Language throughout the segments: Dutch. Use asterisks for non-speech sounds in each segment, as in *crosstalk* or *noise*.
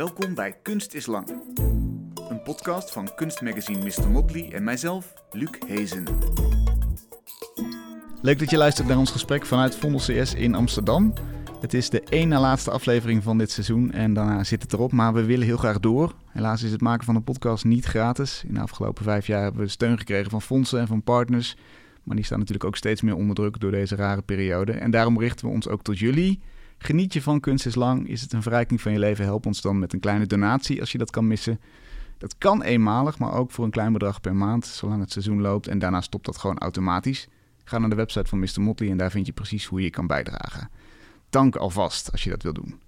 Welkom bij Kunst is Lang. Een podcast van kunstmagazine Mr. Motley en mijzelf, Luc Hezen. Leuk dat je luistert naar ons gesprek vanuit Vondel CS in Amsterdam. Het is de één na laatste aflevering van dit seizoen en daarna zit het erop, maar we willen heel graag door. Helaas is het maken van een podcast niet gratis. In de afgelopen vijf jaar hebben we steun gekregen van fondsen en van partners. Maar die staan natuurlijk ook steeds meer onder druk door deze rare periode. En daarom richten we ons ook tot jullie. Geniet je van Kunst is Lang? Is het een verrijking van je leven? Help ons dan met een kleine donatie als je dat kan missen. Dat kan eenmalig, maar ook voor een klein bedrag per maand, zolang het seizoen loopt. En daarna stopt dat gewoon automatisch. Ga naar de website van Mr. Motley en daar vind je precies hoe je kan bijdragen. Dank alvast als je dat wil doen.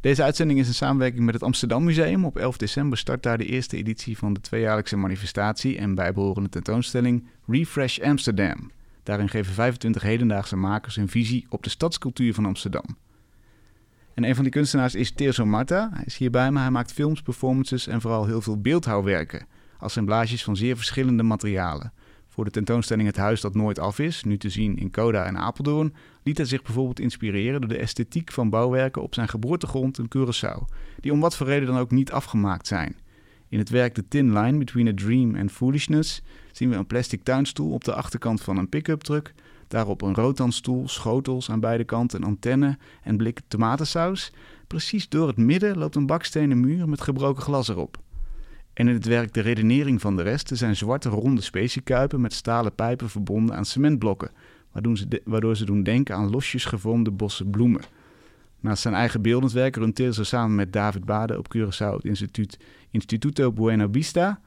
Deze uitzending is een samenwerking met het Amsterdam Museum. Op 11 december start daar de eerste editie van de tweejaarlijkse manifestatie en bijbehorende tentoonstelling Refresh Amsterdam. Daarin geven 25 hedendaagse makers hun visie op de stadscultuur van Amsterdam. En een van die kunstenaars is Terzo Marta. Hij is hier bij me. Hij maakt films, performances en vooral heel veel beeldhouwwerken. Assemblages van zeer verschillende materialen. Voor de tentoonstelling Het Huis dat nooit af is, nu te zien in Coda en Apeldoorn, liet hij zich bijvoorbeeld inspireren door de esthetiek van bouwwerken op zijn geboortegrond in Curaçao, die om wat voor reden dan ook niet afgemaakt zijn. In het werk The Thin Line Between a Dream and Foolishness zien we een plastic tuinstoel op de achterkant van een pick-up truck, daarop een rotanstoel, schotels aan beide kanten, een antenne en blikken tomatensaus. Precies door het midden loopt een bakstenen muur met gebroken glas erop. En in het werk De Redenering van de Resten zijn zwarte ronde speciekuipen met stalen pijpen verbonden aan cementblokken, waardoor ze, doen denken aan losjes gevormde bossen bloemen. Naast zijn eigen beeldend werk runt ze samen met David Bade op Curaçao het instituut Instituto Buena Vista,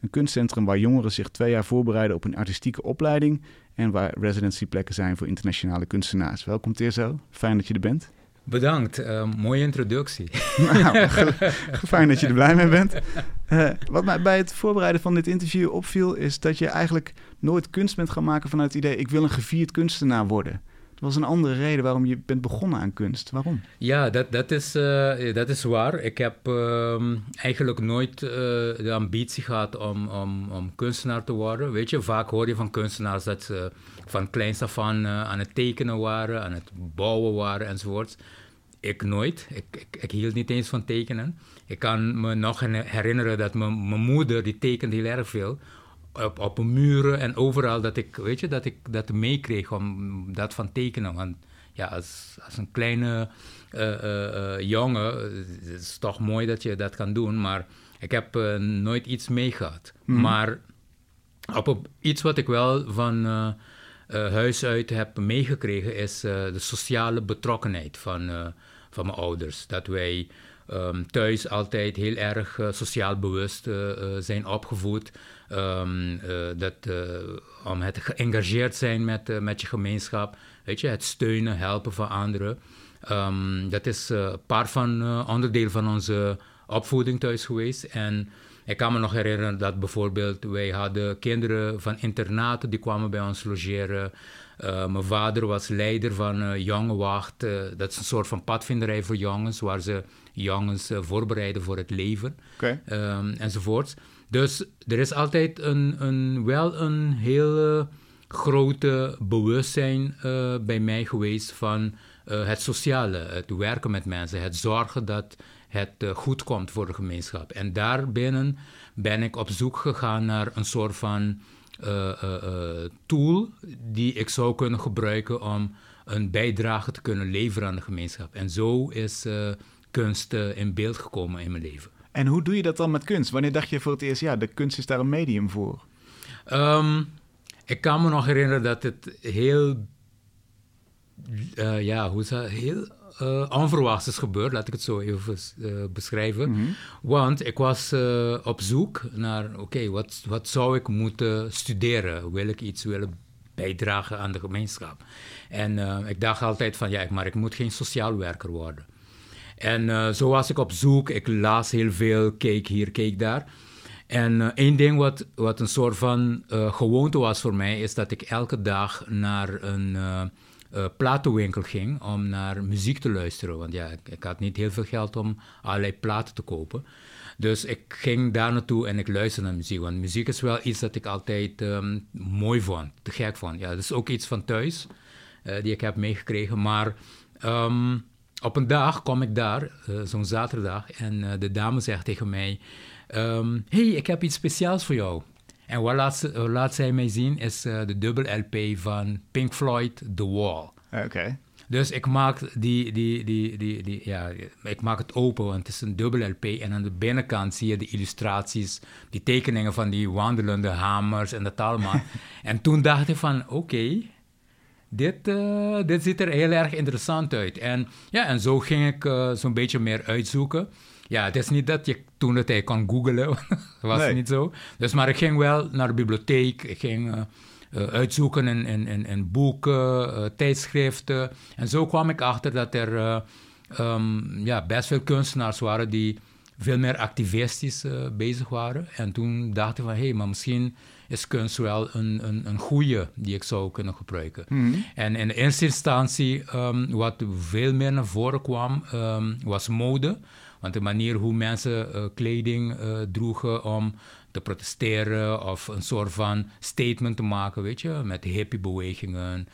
een kunstcentrum waar jongeren zich twee jaar voorbereiden op een artistieke opleiding en waar residencyplekken zijn voor internationale kunstenaars. Welkom Teerzo, fijn dat je er bent. Bedankt, uh, mooie introductie. Nou, *laughs* fijn dat je er blij mee bent. Uh, wat mij bij het voorbereiden van dit interview opviel, is dat je eigenlijk nooit kunst bent gaan maken vanuit het idee: ik wil een gevierd kunstenaar worden. Was een andere reden waarom je bent begonnen aan kunst. Waarom? Ja, dat, dat, is, uh, dat is waar. Ik heb uh, eigenlijk nooit uh, de ambitie gehad om, om, om kunstenaar te worden. Weet je, vaak hoor je van kunstenaars dat ze van kleins af aan aan het tekenen waren, aan het bouwen waren enzovoorts. Ik nooit. Ik, ik, ik, hield niet eens van tekenen. Ik kan me nog herinneren dat mijn moeder, die tekende heel erg veel op, op muren en overal dat ik, weet je, dat ik dat meekreeg om dat van tekenen. Want ja, als, als een kleine uh, jongen, het is toch mooi dat je dat kan doen, maar ik heb nooit iets meegehad. Mm. Maar op, op, iets wat ik wel van huis uit heb meegekregen is de sociale betrokkenheid van, van mijn ouders. Dat wij um, thuis altijd heel erg sociaal bewust zijn opgevoed. Um, dat, uh, om het geëngageerd zijn met, uh, met je gemeenschap, weet je, het steunen, helpen van anderen. Um, dat is een paar van onderdeel van onze opvoeding thuis geweest. En ik kan me nog herinneren dat bijvoorbeeld wij hadden kinderen van internaten die kwamen bij ons logeren. Uh, mijn vader was leider van uh, Jongenwacht. Uh, dat is een soort van padvinderij voor jongens, waar ze jongens voorbereiden voor het leven okay. um, enzovoort. Dus er is altijd een, een, wel een hele grote bewustzijn uh, bij mij geweest van uh, het sociale, het werken met mensen, het zorgen dat het uh, goed komt voor de gemeenschap. En daarbinnen ben ik op zoek gegaan naar een soort van tool die ik zou kunnen gebruiken om een bijdrage te kunnen leveren aan de gemeenschap. En zo is kunst in beeld gekomen in mijn leven. En hoe doe je dat dan met kunst? Wanneer dacht je voor het eerst, ja, de kunst is daar een medium voor? Um, ik kan me nog herinneren dat het heel, uh, ja, hoe is dat, heel uh, onverwachts is gebeurd, laat ik het zo even uh, beschrijven. Mm -hmm. Want ik was op zoek naar, oké, okay, wat, wat zou ik moeten studeren? Wil ik iets willen bijdragen aan de gemeenschap? En ik dacht altijd van, ja, maar ik moet geen sociaal werker worden. En uh, zo was ik op zoek. Ik las heel veel, keek hier, keek daar. En uh, één ding wat, wat een soort van uh, gewoonte was voor mij, is dat ik elke dag naar een platenwinkel ging om naar muziek te luisteren. Want ja, ik, had niet heel veel geld om allerlei platen te kopen. Dus ik ging daar naartoe en ik luisterde naar muziek. Want muziek is wel iets dat ik altijd um, mooi vond, te gek vond. Ja, dat is ook iets van thuis, die ik heb meegekregen. Maar um, op een dag kom ik daar, zo'n zaterdag, en de dame zegt tegen mij: um, hey, ik heb iets speciaals voor jou. En wat laat, laat zij mij zien is de dubbel LP van Pink Floyd, The Wall. Oké. Dus ik maak, die, die, die, die, die, ja, ik maak het open, want het is een dubbel LP. En aan de binnenkant zie je de illustraties, die tekeningen van die wandelende hamers en dat allemaal. *laughs* en toen dacht ik van, oké, dit, uh, dit ziet er heel erg interessant uit. En, ja, en zo ging ik uh, zo'n beetje meer uitzoeken. Ja, het is niet dat je toen het tijd kon googlen, *laughs* was nee. niet zo. Dus, maar ik ging wel naar de bibliotheek, ik ging... Uh, uh, uitzoeken in, in, in, in boeken, tijdschriften. En zo kwam ik achter dat er um, ja, best veel kunstenaars waren die veel meer activistisch bezig waren. En toen dacht ik van, hé, hey, maar misschien is kunst wel een, een, een goede die ik zou kunnen gebruiken. Mm -hmm. En in eerste instantie, um, wat veel meer naar voren kwam, um, was mode. Want de manier hoe mensen kleding droegen om te protesteren of een soort van statement te maken, weet je, met hippiebewegingen,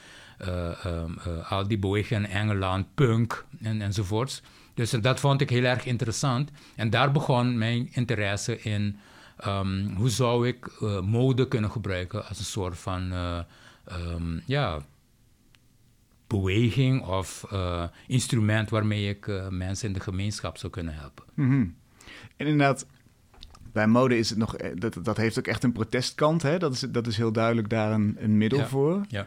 uh, um, uh, al die bewegingen in Engeland, punk en, enzovoorts. Dus dat vond ik heel erg interessant. En daar begon mijn interesse in um, hoe zou ik uh, mode kunnen gebruiken als een soort van um, ja, beweging of instrument waarmee ik mensen in de gemeenschap zou kunnen helpen. Mm -hmm. En inderdaad, bij mode is het nog, eh, dat, dat heeft ook echt een protestkant. Hè? Dat, is, dat is heel duidelijk daar een, een middel voor. Ja.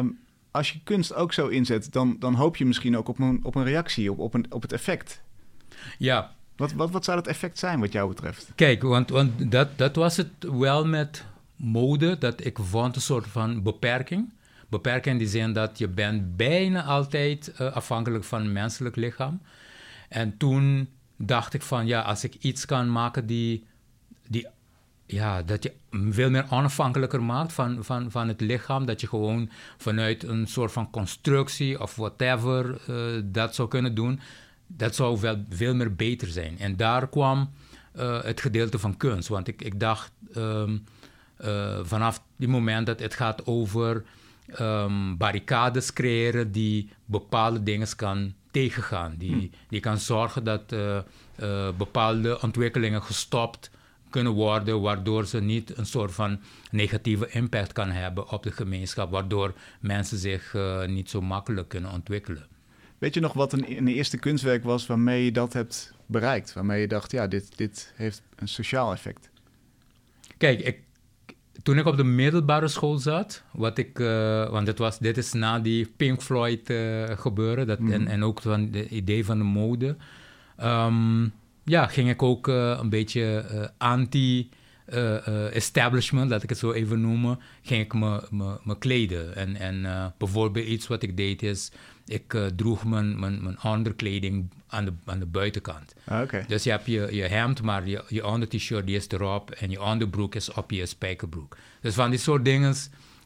Uh, als je kunst ook zo inzet, dan, dan hoop je misschien ook op een, op een reactie, op, op, een, op het effect. Ja. Wat, wat, wat zou dat effect zijn wat jou betreft? Kijk, want, want dat, dat was het wel met mode, dat ik vond een soort van beperking. Beperking in die zin dat je bent bijna altijd uh, afhankelijk van het menselijk lichaam. En toen dacht ik van ja, als ik iets kan maken die, die ja, dat je veel meer onafhankelijker maakt van, van, van het lichaam. Dat je gewoon vanuit een soort van constructie of whatever uh, dat zou kunnen doen. Dat zou veel, veel meer beter zijn. En daar kwam uh, het gedeelte van kunst. Want ik, ik dacht um, uh, vanaf die moment dat het gaat over um, barricades creëren die bepaalde dingen kan tegengaan. Die, hm. die kan zorgen dat uh, uh, bepaalde ontwikkelingen gestopt kunnen worden, waardoor ze niet een soort van negatieve impact kan hebben op de gemeenschap, waardoor mensen zich niet zo makkelijk kunnen ontwikkelen. Weet je nog wat een, een, eerste kunstwerk was waarmee je dat hebt bereikt? Waarmee je dacht, ja, dit, dit heeft een sociaal effect? Kijk, ik toen ik op de middelbare school zat, wat ik, uh, want dit, was, dit is na die Pink Floyd uh, gebeuren dat, mm. en, en ook van het idee van de mode, um, ja, ging ik ook uh, een beetje anti-establishment, laat ik het zo even noemen, ging ik me, me, me kleden. En, en bijvoorbeeld iets wat ik deed is, ik uh, droeg mijn, mijn, mijn onderkleding aan de, aan de buitenkant. Ah, okay. Dus je hebt je, je hemd, maar je, je onder-t-shirt is erop en je onderbroek is op je spijkerbroek. Dus van die soort dingen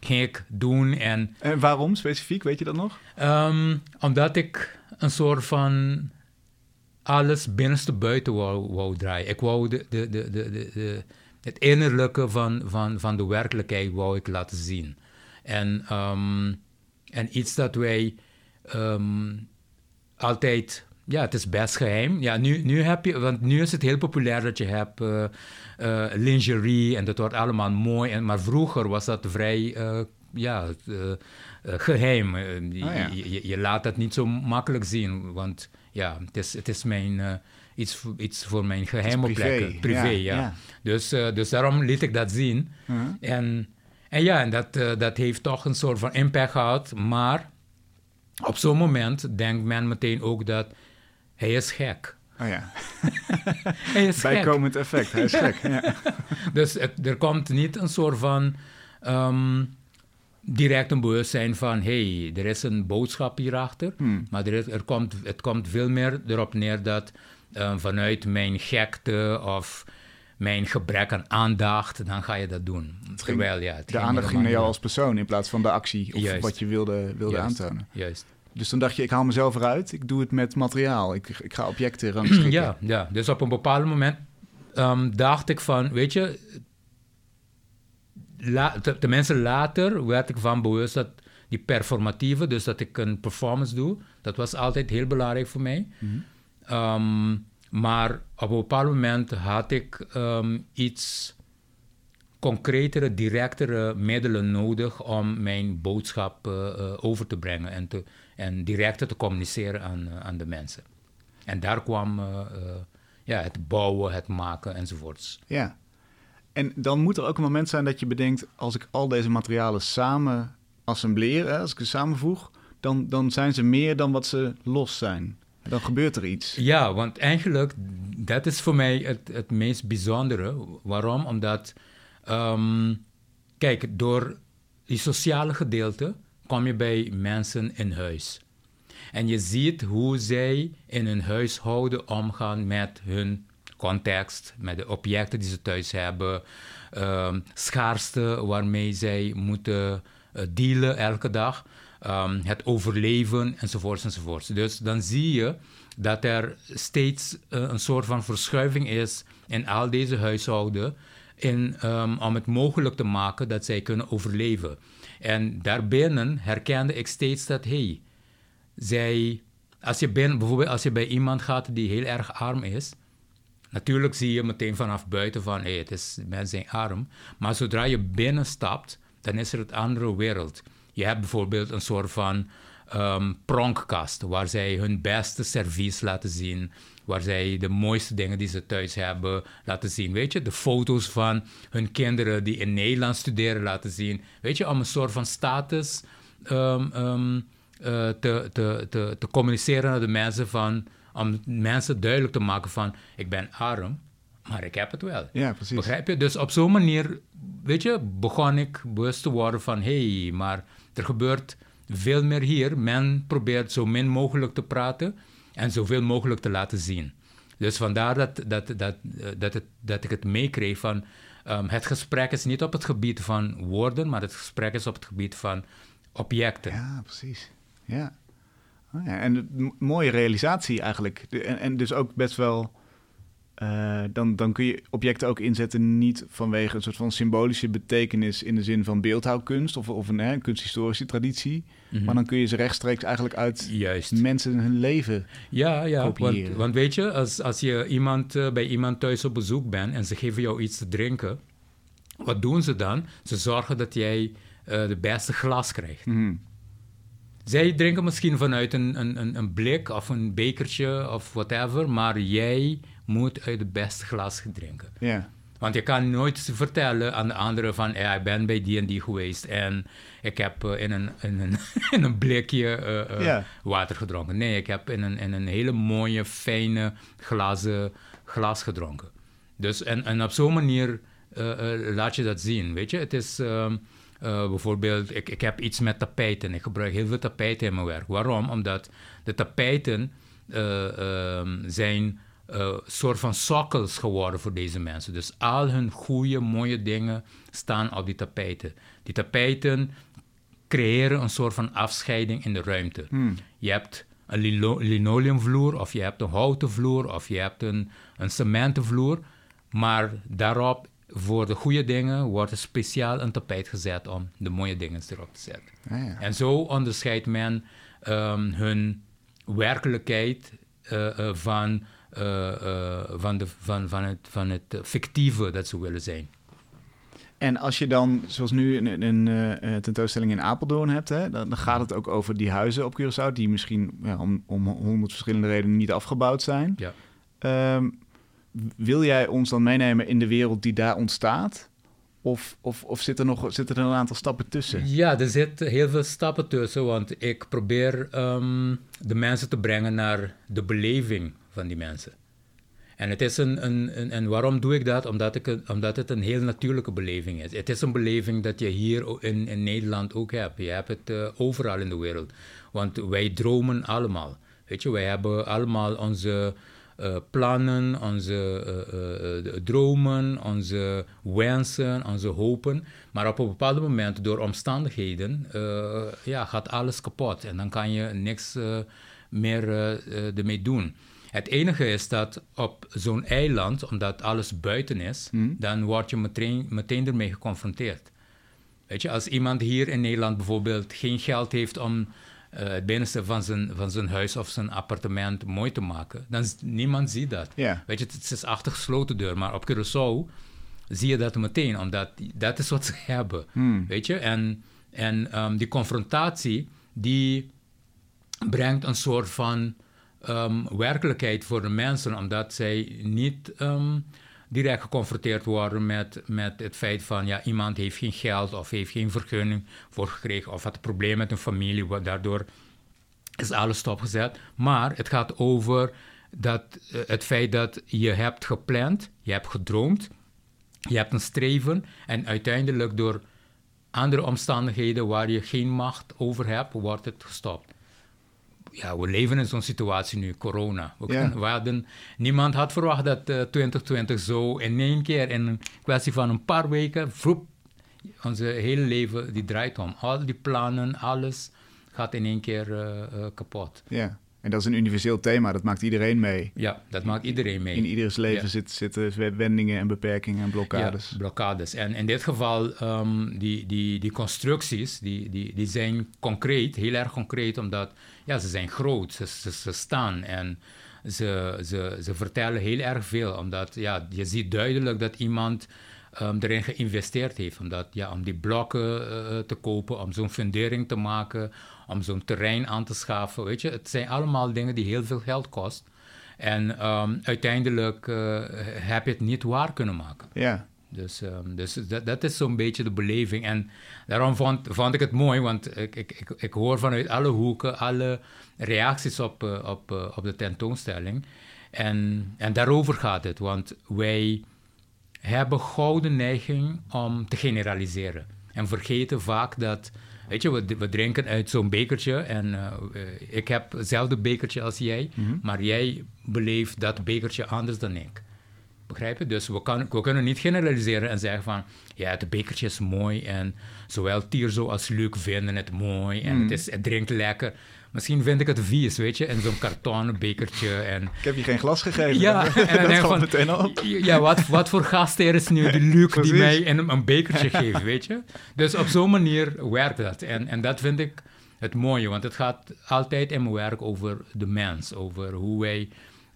ging ik doen. En, en waarom specifiek, weet je dat nog? Um, omdat ik een soort van alles binnenste buiten wou, wou draaien. Ik wou de, de, de, de, de, het innerlijke van, van, van de werkelijkheid wou ik laten zien. En, um, en iets dat wij um, altijd, ja, het is best geheim. Ja, nu, nu heb je, want nu is het heel populair dat je hebt uh, uh, lingerie en dat wordt allemaal mooi. En, maar vroeger was dat vrij, uh, ja, geheim. Je, oh, ja. je, je, laat dat niet zo makkelijk zien, want ja, het is, het is mijn iets, iets voor mijn geheime privé. plekken. Privé, ja. ja. Dus, dus daarom liet ik dat zien. -huh. en, en ja, en dat, dat heeft toch een soort van impact gehad. Maar op zo'n moment denkt men meteen ook dat hij is gek. Oh ja. *laughs* hij is Bijkomend effect, hij is *laughs* gek. Ja. dus het, er komt niet een soort van um, direct een bewustzijn van... hé, hey, er is een boodschap hierachter. Hmm. Maar er, is, er komt, het komt veel meer erop neer dat um, vanuit mijn gekte of mijn gebrek aan aandacht, dan ga je dat doen. Terwijl, ja, de aandacht ging naar jou als persoon in plaats van de actie of Juist. wat je wilde, wilde Juist. aantonen. Juist. Dus dan dacht je, ik haal mezelf eruit, ik doe het met materiaal, ik, ik ga objecten *clears throat* rangschikken. Ja, ja, dus op een bepaald moment um, dacht ik van, weet je, la, tenminste later werd ik van bewust dat die performatieve, dus dat ik een performance doe, dat was altijd heel belangrijk voor mij. Ehm, maar op een bepaald moment had ik ehm, iets concretere, directere middelen nodig om mijn boodschap eh, eh, over te brengen en, te, en directer te communiceren aan, eh, aan de mensen. En daar kwam ja, het bouwen, het maken enzovoorts. Ja. En dan moet er ook een moment zijn dat je bedenkt: als ik al deze materialen samen assembleer, hè, als ik ze samenvoeg, dan, dan zijn ze meer dan wat ze los zijn. Dan gebeurt er iets. Ja, want eigenlijk, dat is voor mij het, het meest bijzondere. Waarom? Omdat, ehm, kijk, door die sociale gedeelte kom je bij mensen in huis. En je ziet hoe zij in hun huishouden omgaan met hun context, met de objecten die ze thuis hebben, um, schaarste waarmee zij moeten uh, dealen elke dag, um, het overleven enzovoorts enzovoorts. Dus dan zie je dat er steeds uh, een soort van verschuiving is in al deze huishouden in, um, om het mogelijk te maken dat zij kunnen overleven. En daarbinnen herkende ik steeds dat, hey, zij, als je bijvoorbeeld als je bij iemand gaat die heel erg arm is, natuurlijk zie je meteen vanaf buiten van, hey, het is, mensen zijn arm. Maar zodra je binnenstapt, dan is er een andere wereld. Je hebt bijvoorbeeld een soort van um, pronkkast, waar zij hun beste service laten zien, waar zij de mooiste dingen die ze thuis hebben laten zien. Weet je, de foto's van hun kinderen die in Nederland studeren laten zien. Weet je, om een soort van status um, um, uh, te, te, te, te communiceren naar de mensen van, om mensen duidelijk te maken van, ik ben arm, maar ik heb het wel. Ja, precies. Begrijp je? Dus op zo'n manier, weet je, begon ik bewust te worden van, hé, hey, maar er gebeurt veel meer hier. Men probeert zo min mogelijk te praten en zoveel mogelijk te laten zien. Dus vandaar dat, dat, dat, dat, het, dat ik het meekreeg van... Um, het gesprek is niet op het gebied van woorden, maar het gesprek is op het gebied van objecten. Ja, precies. Ja. Oh ja en een mooie realisatie eigenlijk. En, en dus ook best wel uh, dan, dan kun je objecten ook inzetten niet vanwege een soort van symbolische betekenis in de zin van beeldhouwkunst of, of een, hè, kunsthistorische traditie. Mm -hmm. Maar dan kun je ze rechtstreeks eigenlijk uit Juist. mensen hun leven Ja, ja want, want, weet je, als, als je iemand, uh, bij iemand thuis op bezoek bent en ze geven jou iets te drinken, wat doen ze dan? Ze zorgen dat jij uh, de beste glas krijgt. Mm -hmm. Zij drinken misschien vanuit een, een, een blik of een bekertje of whatever, maar jij moet uit het beste glas drinken. Ja. Want je kan nooit vertellen aan de anderen van, ja, ik ben bij die en die geweest en ik heb uh, in, een, in, een, *laughs* in een blikje uh, uh, ja. water gedronken. Nee, ik heb in een, in een hele mooie, fijne glazen glas gedronken. Dus en, en op zo'n manier laat je dat zien, weet je. Het is ehm, bijvoorbeeld, ik, ik heb iets met tapijten. Ik gebruik heel veel tapijten in mijn werk. Waarom? Omdat de tapijten ehm, zijn uh, soort van sokkels geworden voor deze mensen. Dus al hun goede, mooie dingen staan op die tapijten. Die tapijten creëren een soort van afscheiding in de ruimte. Hmm. Je hebt een lino linoleumvloer, of je hebt een houten vloer, of je hebt een, een cementenvloer. Maar daarop, voor de goede dingen, wordt er speciaal een tapijt gezet om de mooie dingen erop te zetten. Ah, ja. En zo onderscheidt men um, hun werkelijkheid uh, uh, van van, de, van, van, het, van het fictieve dat ze willen zijn. En als je dan, zoals nu, een, een uh, tentoonstelling in Apeldoorn hebt, hè, dan, dan, gaat het ook over die huizen op Curaçao, die misschien ja, om, om honderd verschillende redenen niet afgebouwd zijn. Ja. Um, wil jij ons dan meenemen in de wereld die daar ontstaat? Of, of, of zit er nog zitten er een aantal stappen tussen? Ja, er zitten heel veel stappen tussen, want ik probeer um, de mensen te brengen naar de beleving van die mensen. En, het is een, en waarom doe ik dat? Omdat, ik, omdat het een heel natuurlijke beleving is. Het is een beleving dat je hier in, in Nederland ook hebt. Je hebt het uh, overal in de wereld. Want wij dromen allemaal. Weet je, wij hebben allemaal onze uh, plannen, onze uh, dromen, onze wensen, onze hopen. Maar op een bepaald moment, door omstandigheden, ja, gaat alles kapot. En dan kan je niks meer ermee doen. Het enige is dat op zo'n eiland, omdat alles buiten is, Hmm. dan word je meteen, meteen ermee geconfronteerd. Weet je, als iemand hier in Nederland bijvoorbeeld geen geld heeft om eh, het binnenste van zijn, van zijn huis of zijn appartement mooi te maken, dan niemand ziet dat. Weet je, het is achter gesloten deur, maar op Curaçao zie je dat meteen, omdat dat is wat ze *laughs* hebben. Hmm. Weet je, en, en ehm, die confrontatie, die brengt een soort van ehm, werkelijkheid voor de mensen, omdat zij niet ehm, direct geconfronteerd worden met, met het feit van, ja, iemand heeft geen geld of heeft geen vergunning voor gekregen of had een probleem met een familie, wat daardoor is alles stopgezet. Maar het gaat over dat, eh, het feit dat je hebt gepland, je hebt gedroomd, je hebt een streven en uiteindelijk door andere omstandigheden waar je geen macht over hebt, wordt het gestopt. Ja, we leven in zo'n situatie nu, corona. We, hadden, niemand had verwacht dat eh, 2020 zo in één keer, in een kwestie van een paar weken, vroep, onze hele leven die draait om. Al die plannen, alles gaat in één keer eh, eh, kapot. ja. En dat is een universeel thema, dat maakt iedereen mee. Ja, dat maakt iedereen mee. In ieders leven Ja. zit, zitten wendingen en beperkingen en blokkades. Ja, blokkades. En in dit geval, um, die, die, die constructies, die, die, die zijn concreet, heel erg concreet, omdat ja, ze zijn groot, ze, ze, ze staan en ze, ze, ze vertellen heel erg veel. Omdat ja, je ziet duidelijk dat iemand um, erin geïnvesteerd heeft. Omdat, ja, om die blokken uh, te kopen, om zo'n fundering te maken, om zo'n terrein aan te schaffen. Weet je? Het zijn allemaal dingen die heel veel geld kosten. En um, uiteindelijk uh, heb je het niet waar kunnen maken. Ja. Dus, um, dus dat, dat is zo'n beetje de beleving. En daarom vond, vond ik het mooi, want ik, ik, ik, ik hoor vanuit alle hoeken alle reacties op, uh, op, uh, op de tentoonstelling. En, en daarover gaat het, want wij hebben gouden neiging om te generaliseren. En vergeten vaak dat, weet je, we, we drinken uit zo'n bekertje. En uh, ik heb hetzelfde bekertje als jij, mm-hmm. maar jij beleeft dat bekertje anders dan ik. Begrijp je? Dus we, kan, we, kunnen niet generaliseren en zeggen van... ja, het bekertje is mooi en zowel Tierzo als Luc vinden het mooi... en mm. het, is, het drinkt lekker. Misschien vind ik het vies, weet je, in zo'n kartonnen bekertje. En... Ik heb je geen glas gegeven. Ja, en *laughs* dan denk van, meteen op. *laughs* Ja, wat, wat voor gastheer is nu die Luc die mij een, een bekertje *laughs* geeft, weet je? Dus op zo'n manier werkt dat. En, en dat vind ik het mooie, want het gaat altijd in mijn werk over de mens. Over hoe wij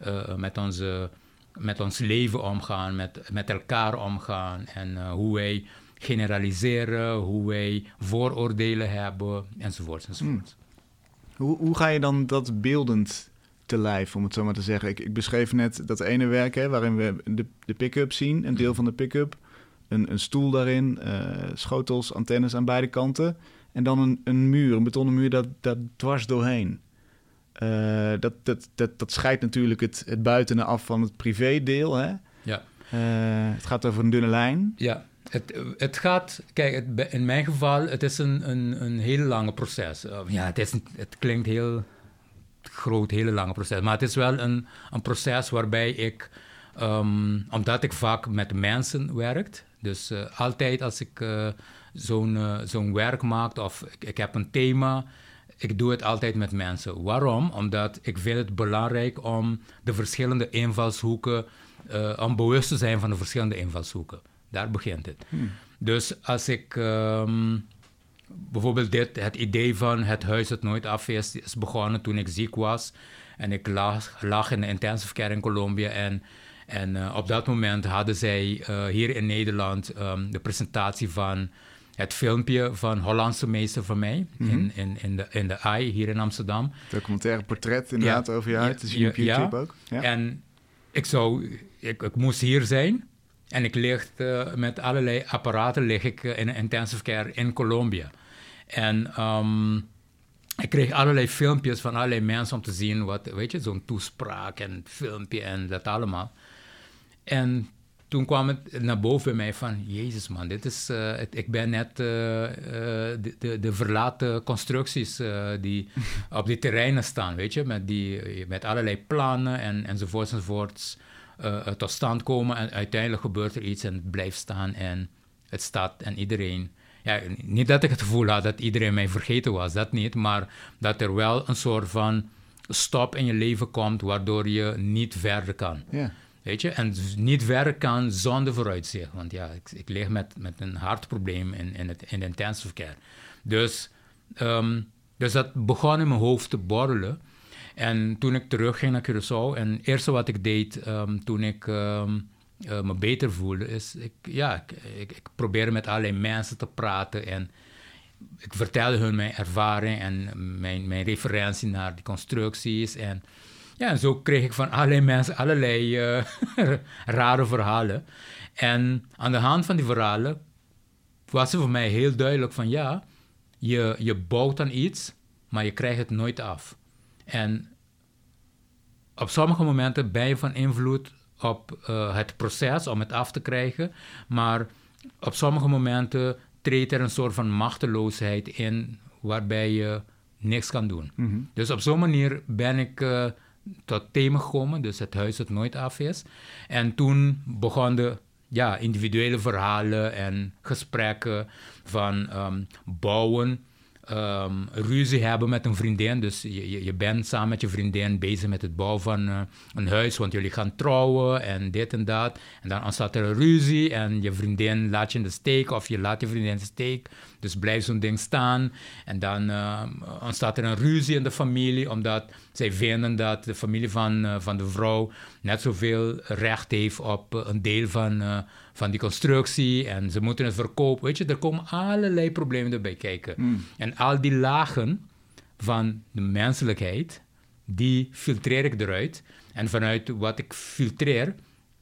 uh, met onze met ons leven omgaan, met, met elkaar omgaan en uh, hoe wij generaliseren, hoe wij vooroordelen hebben, enzovoort. enzovoort. Hmm. Hoe, hoe ga je dan dat beeldend te lijf, om het zo maar te zeggen? Ik, ik beschreef net dat ene werk hè, waarin we de, de pick-up zien, een deel van de pick-up, een, een stoel daarin, uh, schotels, antennes aan beide kanten en dan een, een muur, een betonnen muur, dat, dat dwars doorheen. Uh, dat, dat, dat, dat scheidt natuurlijk het, het buitenen af van het privédeel. Hè? Ja. Uh, het gaat over een dunne lijn. Ja, het, het gaat... Kijk, in mijn geval, het is een, een, een heel lange proces. Ja, het, is, het klinkt heel groot, hele lange proces. Maar het is wel een, een proces waarbij ik... Um, omdat ik vaak met mensen werk... Dus altijd als ik zo'n zo'n werk maak of ik, ik heb een thema ik doe het altijd met mensen. Waarom? Omdat ik vind het belangrijk om de verschillende invalshoeken, om bewust te zijn van de verschillende invalshoeken. Daar begint het. Hmm. Dus als ik um, bijvoorbeeld dit, het idee van het huis dat nooit af is, is begonnen toen ik ziek was. En ik lag, lag in de intensive care in Colombia. En, en uh, op dat moment hadden zij uh, hier in Nederland um, de presentatie van het filmpje van Hollandse meester van mij mm-hmm. in, in, in, de, in de AI hier in Amsterdam. Documentaire portret inderdaad ja, over huid, te zien op YouTube ja. ook. Ja. En ik, zou, ik, ik moest hier zijn en ik lig uh, met allerlei apparaten lig ik uh, in intensive care in Colombia. En um, ik kreeg allerlei filmpjes van allerlei mensen om te zien wat, weet je, zo'n toespraak en filmpje en dat allemaal. En toen kwam het naar boven bij mij van, jezus man, dit is, uh, het, ik ben net uh, uh, de, de, de, verlaten constructies die *laughs* op die terreinen staan, weet je, met, die, met allerlei plannen en, enzovoorts enzovoorts tot stand komen en uiteindelijk gebeurt er iets en het blijft staan en het staat en iedereen, ja, niet dat ik het gevoel had dat iedereen mij vergeten was, dat niet, maar dat er wel een soort van stop in je leven komt waardoor je niet verder kan. Yeah. Weet je? En niet werken kan zonder vooruitzicht. Want ja, ik, ik lig met, met een hartprobleem in, in, het, in de intensive care. Dus, um, dus dat begon in mijn hoofd te borrelen. En toen ik terugging naar Curaçao, en het eerste wat ik deed um, toen ik um, uh, me beter voelde, is ik, ja, ik, ik, probeerde met allerlei mensen te praten en ik vertelde hun mijn ervaring en mijn, mijn referentie naar die constructies. En, ja, en zo kreeg ik van allerlei mensen allerlei uh, *laughs* rare verhalen. En aan de hand van die verhalen was het voor mij heel duidelijk van ja, je, je bouwt aan iets, maar je krijgt het nooit af. En op sommige momenten ben je van invloed op uh, het proces om het af te krijgen, maar op sommige momenten treedt er een soort van machteloosheid in waarbij je niks kan doen. Mm -hmm. Dus op zo'n manier ben ik uh, tot thema gekomen, dus het huis dat nooit af is. En toen begonnen ja, individuele verhalen en gesprekken van um, bouwen um, ruzie hebben met een vriendin. Dus je, je, bent samen met je vriendin bezig met het bouwen van uh, een huis, want jullie gaan trouwen en dit en dat. En dan ontstaat er een ruzie en je vriendin laat je in de steek of je laat je vriendin in de steek. Dus blijft zo'n ding staan. En dan uh, ontstaat er een ruzie in de familie, omdat zij vinden dat de familie van, uh, van de vrouw net zoveel recht heeft op een deel van van die constructie en ze moeten het verkopen. Weet je, er komen allerlei problemen erbij kijken. Mm. En al die lagen van de menselijkheid, die filtreer ik eruit. En vanuit wat ik filtreer,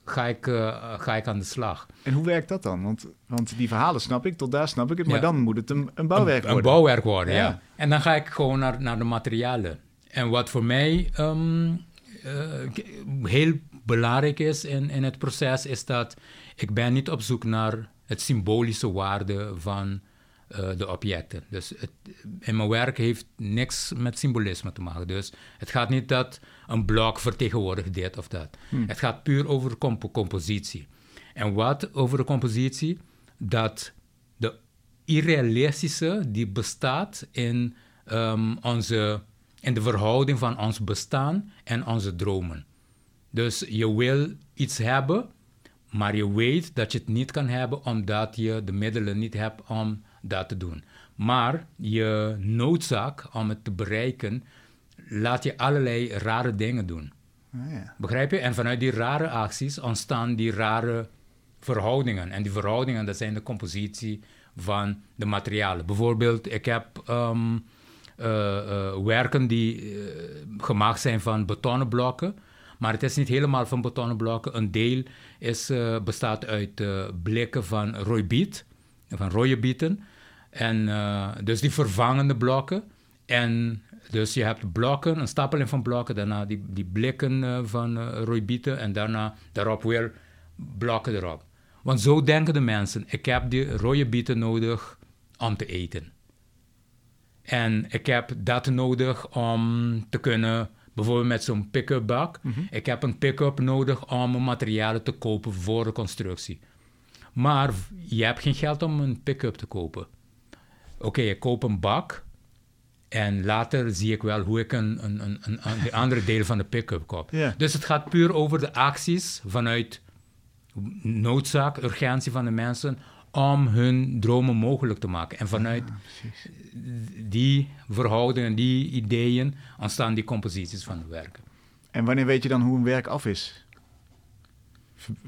ga ik, uh, ga ik aan de slag. En hoe werkt dat dan? Want, want die verhalen snap ik, tot daar snap ik het, maar dan moet het een, een bouwwerk een, worden. Een bouwwerk worden, ja. ja. En dan ga ik gewoon naar, naar de materialen. En wat voor mij um, uh, heel belangrijk is in, in het proces, is dat ik ben niet op zoek naar het symbolische waarde van uh, de objecten. Dus het, in mijn werk heeft niks met symbolisme te maken. Dus het gaat niet dat een blok vertegenwoordigt dit of dat. Hmm. Het gaat puur over comp compositie. En wat over de compositie? Dat de irrealistische die bestaat in, um, onze, in de verhouding van ons bestaan en onze dromen. Dus je wil iets hebben maar je weet dat je het niet kan hebben omdat je de middelen niet hebt om dat te doen. Maar je noodzaak om het te bereiken, laat je allerlei rare dingen doen. Oh ja. Begrijp je? En vanuit die rare acties ontstaan die rare verhoudingen. En die verhoudingen, dat zijn de compositie van de materialen. Bijvoorbeeld, ik heb um, uh, werken die uh, gemaakt zijn van betonnen blokken. Maar het is niet helemaal van betonnen blokken. Een deel is, uh, bestaat uit uh, blikken van rooibiet, van rode bieten. En uh, dus die vervangende blokken. En dus je hebt blokken, een stapeling van blokken, daarna die, die blikken van rooibieten en daarna daarop weer blokken erop. Want zo denken de mensen, ik heb die rode bieten nodig om te eten. En ik heb dat nodig om te kunnen Bijvoorbeeld met zo'n pick-up bak. Mm -hmm. Ik heb een pick-up nodig om mijn materialen te kopen voor de constructie. Maar je hebt geen geld om een pick-up te kopen. Oké, okay, ik koop een bak. En later zie ik wel hoe ik een, een, een, een, een andere deel van de pick-up koop. Yeah. Dus het gaat puur over de acties vanuit noodzaak, urgentie van de mensen om hun dromen mogelijk te maken. En vanuit ja, die verhoudingen, die ideeën, ontstaan die composities van de werken. En wanneer weet je dan hoe een werk af is?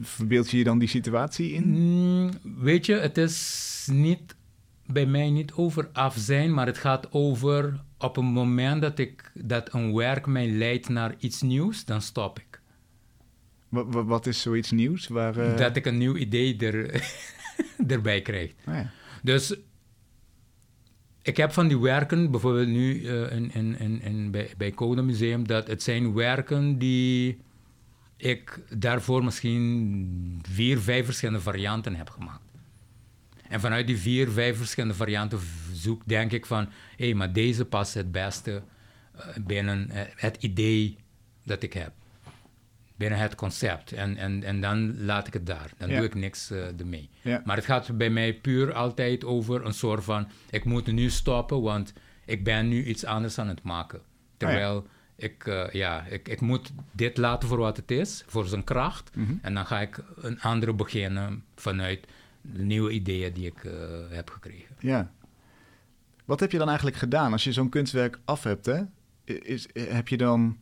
Verbeeld je je dan die situatie in? Mm, weet je, het is niet bij mij niet over af zijn, maar het gaat over op een moment dat, ik, dat een werk mij leidt naar iets nieuws, dan stop ik. Wat, wat is zoiets nieuws? Waar, uh... Dat ik een nieuw idee er, *laughs* erbij krijgt. Oh ja. Dus ik heb van die werken, bijvoorbeeld nu uh, in, in, in, bij, bij Code Museum, dat het zijn werken die ik daarvoor misschien vier, vijf verschillende varianten heb gemaakt. En vanuit die vier, vijf verschillende varianten zoek, denk ik van, hé, hey, maar deze past het beste uh, binnen uh, het idee dat ik heb binnen het concept. En, en, en dan laat ik het daar. Dan doe ik niks uh, ermee. Ja. Maar het gaat bij mij puur altijd over een soort van... ik moet nu stoppen, want ik ben nu iets anders aan het maken. Terwijl ik, eh, ja, ik, ik moet dit laten voor wat het is, voor zijn kracht. Mhm. En dan ga ik een andere beginnen vanuit de nieuwe ideeën die ik eh, heb gekregen. Ja. Wat heb je dan eigenlijk gedaan als je zo'n kunstwerk af hebt? Hè? Is, heb je dan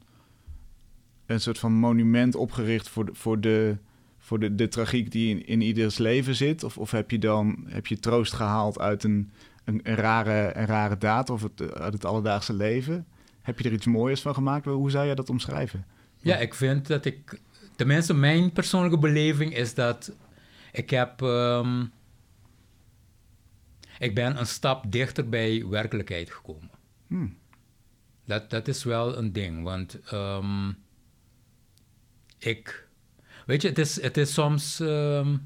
een soort van monument opgericht voor de, voor de, voor de, de tragiek die in, in ieders leven zit? Of, of heb je dan heb je troost gehaald uit een, een, een rare, een rare daad of het, uit het alledaagse leven? Heb je er iets moois van gemaakt? Hoe zou jij dat omschrijven? Ja, ik vind dat ik... Tenminste, mijn persoonlijke beleving is dat ik heb... ehm, ik ben een stap dichter bij werkelijkheid gekomen. Hmm. Dat, dat is wel een ding, want ehm, ik... Weet je, het is, het is soms ehm,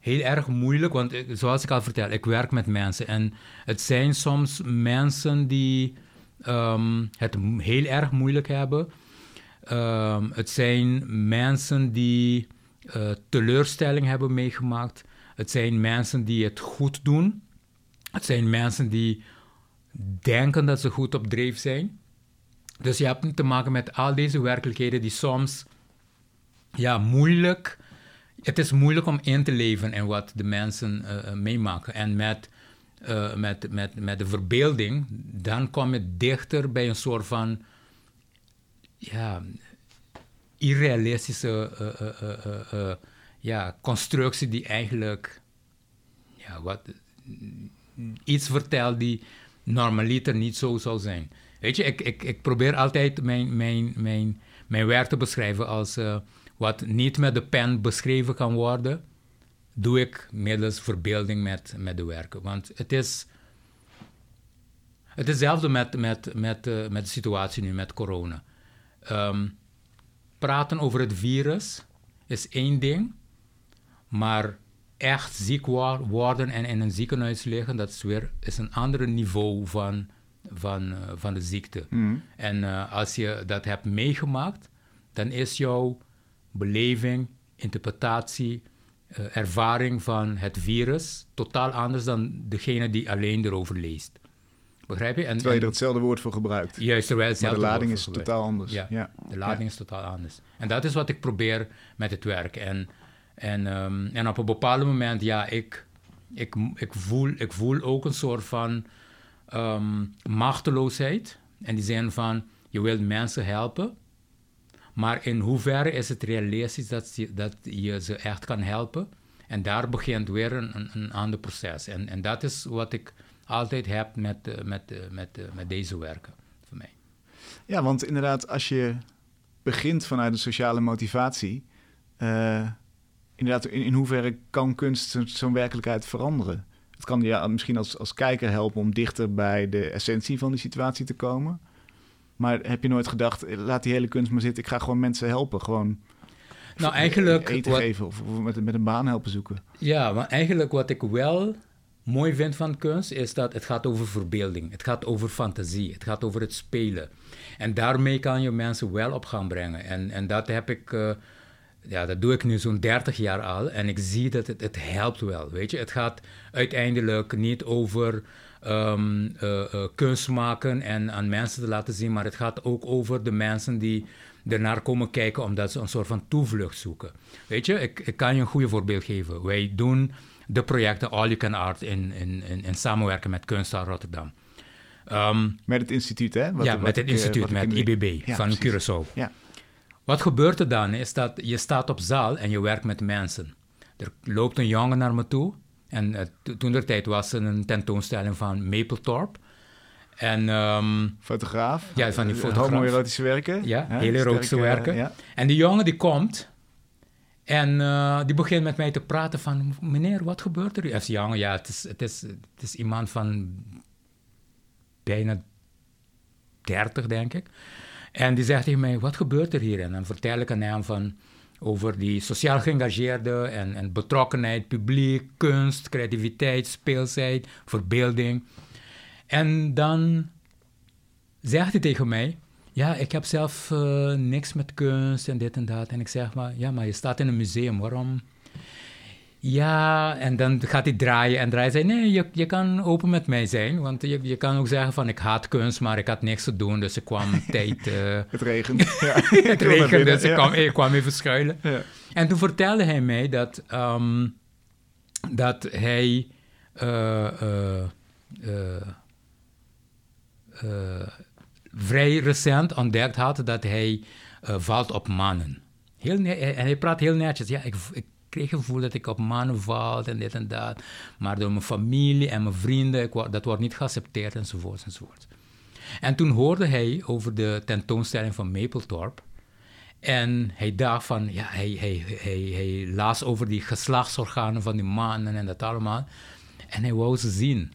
heel erg moeilijk, want zoals ik al vertel, ik werk met mensen. En het zijn soms mensen die ehm, het heel erg moeilijk hebben. Ehm, het zijn mensen die eh, teleurstelling hebben meegemaakt. Het zijn mensen die het goed doen. Het zijn mensen die denken dat ze goed op dreef zijn. Dus je hebt te maken met al deze werkelijkheden die soms ja, moeilijk. Het is moeilijk om in te leven in wat de mensen eh, eh, meemaken. En met, eh, met, met, met de verbeelding, dan kom je dichter bij een soort van ja, irrealistische ja, constructie die eigenlijk ja, wat, iets vertelt die normaliter niet zo zou zijn. Weet je, ik, ik, ik probeer altijd mijn, mijn, mijn, mijn werk te beschrijven als wat niet met de pen beschreven kan worden, doe ik middels verbeelding met, met de werken. Want het is, het is hetzelfde met, met, met, eh, met de situatie nu, met corona. Ehm, praten over het virus is één ding, maar echt ziek worden en in een ziekenhuis liggen, dat is weer is een ander niveau van, van, eh, van de ziekte. Hmm. En eh, als je dat hebt meegemaakt, dan is jouw beleving, interpretatie, eh, ervaring van het virus totaal anders dan degene die alleen erover leest. Begrijp je? En, Terwijl je er en- hetzelfde woord voor gebruikt. juist terwijl Maar de hetzelfde lading is gebruikt. totaal anders. Ja, Ja. de lading is totaal anders. En dat is wat ik probeer met het werk. En, en, ehm, en op een bepaald moment, ja, ik, ik, ik, voel, ik voel ook een soort van ehm, machteloosheid. In die zin van, je wilt mensen helpen. Maar in hoeverre is het realistisch dat je, dat je ze echt kan helpen? En daar begint weer een, een, ander proces. En, en dat is wat ik altijd heb met, eh, met, eh, met, eh, met deze werken voor mij. Ja, want inderdaad, als je begint vanuit een sociale motivatie, inderdaad, in, hoeverre kan kunst zo- zo'n werkelijkheid veranderen? Het kan je ja, misschien als, als kijker helpen om dichter bij de essentie van die situatie te komen. Maar heb je nooit gedacht, eh, laat die hele kunst maar zitten, ik ga gewoon mensen helpen, gewoon Nou, eigenlijk, eten wat, geven of, of met, met een baan helpen zoeken? ja, maar eigenlijk wat ik wel mooi vind van kunst, is dat het gaat over verbeelding. Het gaat over fantasie. Het gaat over het spelen. En daarmee kan je mensen wel op gaan brengen. En, en dat heb ik, eh, ja, dat doe ik nu zo'n 30 jaar al. En ik zie dat het, het helpt wel, weet je. Het gaat uiteindelijk niet over ehm, eh, eh, kunst maken en aan mensen te laten zien, maar het gaat ook over de mensen die ernaar komen kijken omdat ze een soort van toevlucht zoeken. Weet je, ik, ik kan je een goede voorbeeld geven. Wij doen de projecten All You Can Art in, in, in, in samenwerking met Kunsthal Rotterdam. Ehm, Met het instituut, hè? Wat- ja, wat met het ik, eh, instituut, ik met IBB Ja, van precies. Curaçao. Ja. Wat gebeurt er dan is dat je staat op zaal en je werkt met mensen. Er loopt een jongen naar me toe. En eh, to- toen der tijd was er een tentoonstelling van Mapletorp. En, ehm, Fotograaf. Ja, van die eh, fotograaf. Homoerotische werken. Ja, hele erotische sterke, werken. Ja. en die jongen die komt en eh, die begint met mij te praten van... Meneer, wat gebeurt er? Als jongen, ja, het is, het, is, het is iemand van bijna 30, denk ik. En die zegt tegen mij, wat gebeurt er hier? En dan vertel ik aan hem van, over die sociaal geëngageerde en, en betrokkenheid, publiek, kunst, creativiteit, speelsheid, verbeelding. En dan zegt hij tegen mij, ja, ik heb zelf eh, niks met kunst en dit en dat. En ik zeg maar, ja, maar je staat in een museum, waarom? Ja, en dan gaat hij draaien en draaien. Zei, nee, je, je kan open met mij zijn. Want je, je kan ook zeggen van, ik haat kunst, maar ik had niks te doen. Dus ik kwam *laughs* tijd... Uh, het regent. *laughs* Ja. het regende, dus ik, kwam, ik kwam even schuilen. Ja. En toen vertelde hij mij dat, um, dat hij... Uh, vrij recent ontdekt had dat hij valt op mannen. Heel en hij praat heel netjes. Ja, ik, ik kreeg het gevoel dat ik op mannen val en dit en dat. Maar door mijn familie en mijn vrienden, ik, dat wordt niet geaccepteerd enzovoort enzovoort. En toen hoorde hij over de tentoonstelling van Mapletorp. En hij dacht van, ja, hij, hij, hij, hij las over die geslachtsorganen van die mannen en dat allemaal. En hij wou ze zien.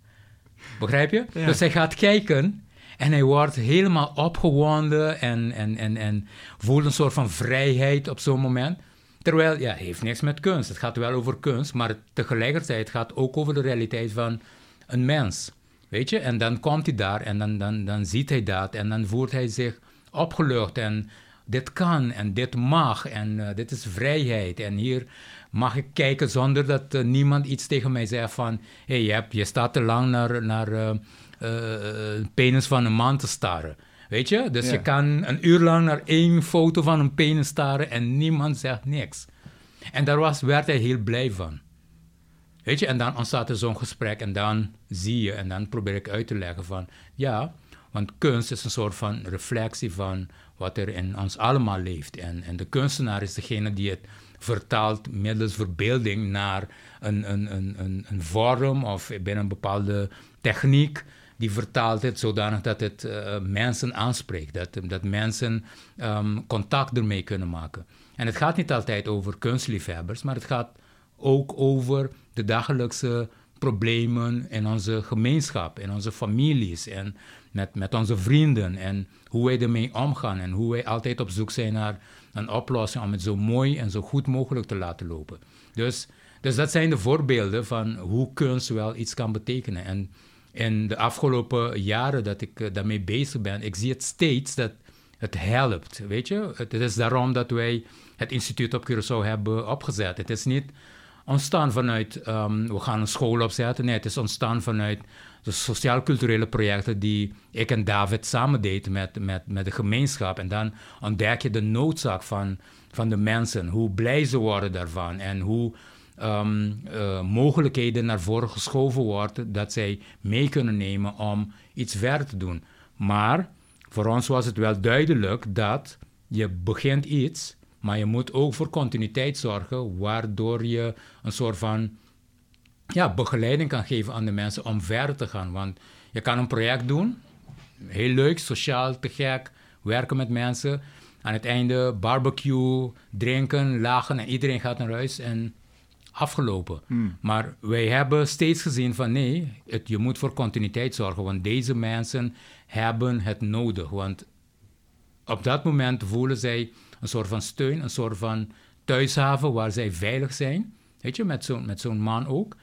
*laughs* Begrijp je? Dus hij gaat kijken en hij wordt helemaal opgewonden en, en, en, en voelt een soort van vrijheid op zo'n moment. Terwijl, ja, heeft niks met kunst. Het gaat wel over kunst, maar tegelijkertijd gaat het ook over de realiteit van een mens. Weet je? En dan komt hij daar en dan, dan, dan ziet hij dat en dan voelt hij zich opgelucht en dit kan en dit mag en uh, dit is vrijheid en hier mag ik kijken zonder dat uh, niemand iets tegen mij zegt van hé, hey, je, je staat te lang naar, naar uh, penis van een man te staren. Weet je? Dus je kan een uur lang naar één foto van een penis staren en niemand zegt niks. En daar was, werd hij heel blij van. Weet je, en dan ontstaat er zo'n gesprek en dan zie je en dan probeer ik uit te leggen van, ja, want kunst is een soort van reflectie van wat er in ons allemaal leeft. En, en de kunstenaar is degene die het vertaalt middels verbeelding naar een, een, een, een, een vorm of binnen een bepaalde techniek die vertaalt het zodanig dat het uh, mensen aanspreekt, dat, dat mensen um, contact ermee kunnen maken. En het gaat niet altijd over kunstliefhebbers, maar het gaat ook over de dagelijkse problemen in onze gemeenschap, in onze families en met, met onze vrienden en hoe wij ermee omgaan en hoe wij altijd op zoek zijn naar een oplossing om het zo mooi en zo goed mogelijk te laten lopen. Dus, dus dat zijn de voorbeelden van hoe kunst wel iets kan betekenen. En in de afgelopen jaren dat ik uh, daarmee bezig ben, ik zie het steeds dat het helpt, weet je. Het, is daarom dat wij het instituut op Curaçao hebben opgezet. Het is niet ontstaan vanuit, um, we gaan een school opzetten. Nee, het is ontstaan vanuit de sociaal-culturele projecten die ik en David samen deden met, met, met de gemeenschap. En dan ontdek je de noodzaak van, van de mensen, hoe blij ze worden daarvan en hoe um, uh, mogelijkheden naar voren geschoven worden dat zij mee kunnen nemen om iets verder te doen. Maar voor ons was het wel duidelijk dat je begint iets, maar je moet ook voor continuïteit zorgen, waardoor je een soort van ja, begeleiding kan geven aan de mensen om verder te gaan. Want je kan een project doen, heel leuk, sociaal, te gek, werken met mensen. Aan het einde barbecue, drinken, lachen en iedereen gaat naar huis en afgelopen. Hmm. Maar wij hebben steeds gezien van nee, het, je moet voor continuïteit zorgen, want deze mensen hebben het nodig. Want op dat moment voelen zij een soort van steun, een soort van thuishaven waar zij veilig zijn. Weet je, met zo'n met zo'n man ook.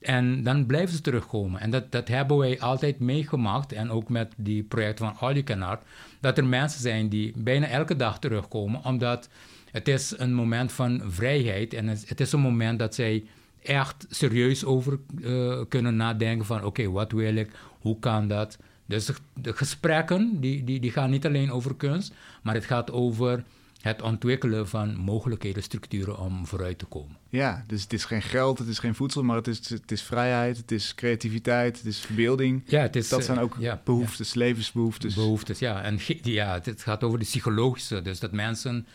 En dan blijven ze terugkomen. En dat, dat hebben wij altijd meegemaakt. En ook met die projecten van All You Can Art. Dat er mensen zijn die bijna elke dag terugkomen. Omdat het is een moment van vrijheid en het, is een moment dat zij echt serieus over uh, kunnen nadenken van oké, wat wil ik, hoe kan dat? Dus de, gesprekken die, die, die gaan niet alleen over kunst, maar het gaat over het ontwikkelen van mogelijkheden, structuren om vooruit te komen. Ja, dus het is geen geld, het is geen voedsel, maar het is, het is vrijheid, het is creativiteit, het is verbeelding. Ja, het is, dat zijn ook ja, behoeftes, levensbehoeftes. Behoeftes, ja. En ja, het gaat over de psychologische, dus dat mensen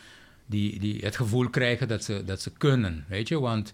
die, die het gevoel krijgen dat ze, dat ze kunnen, weet je. Want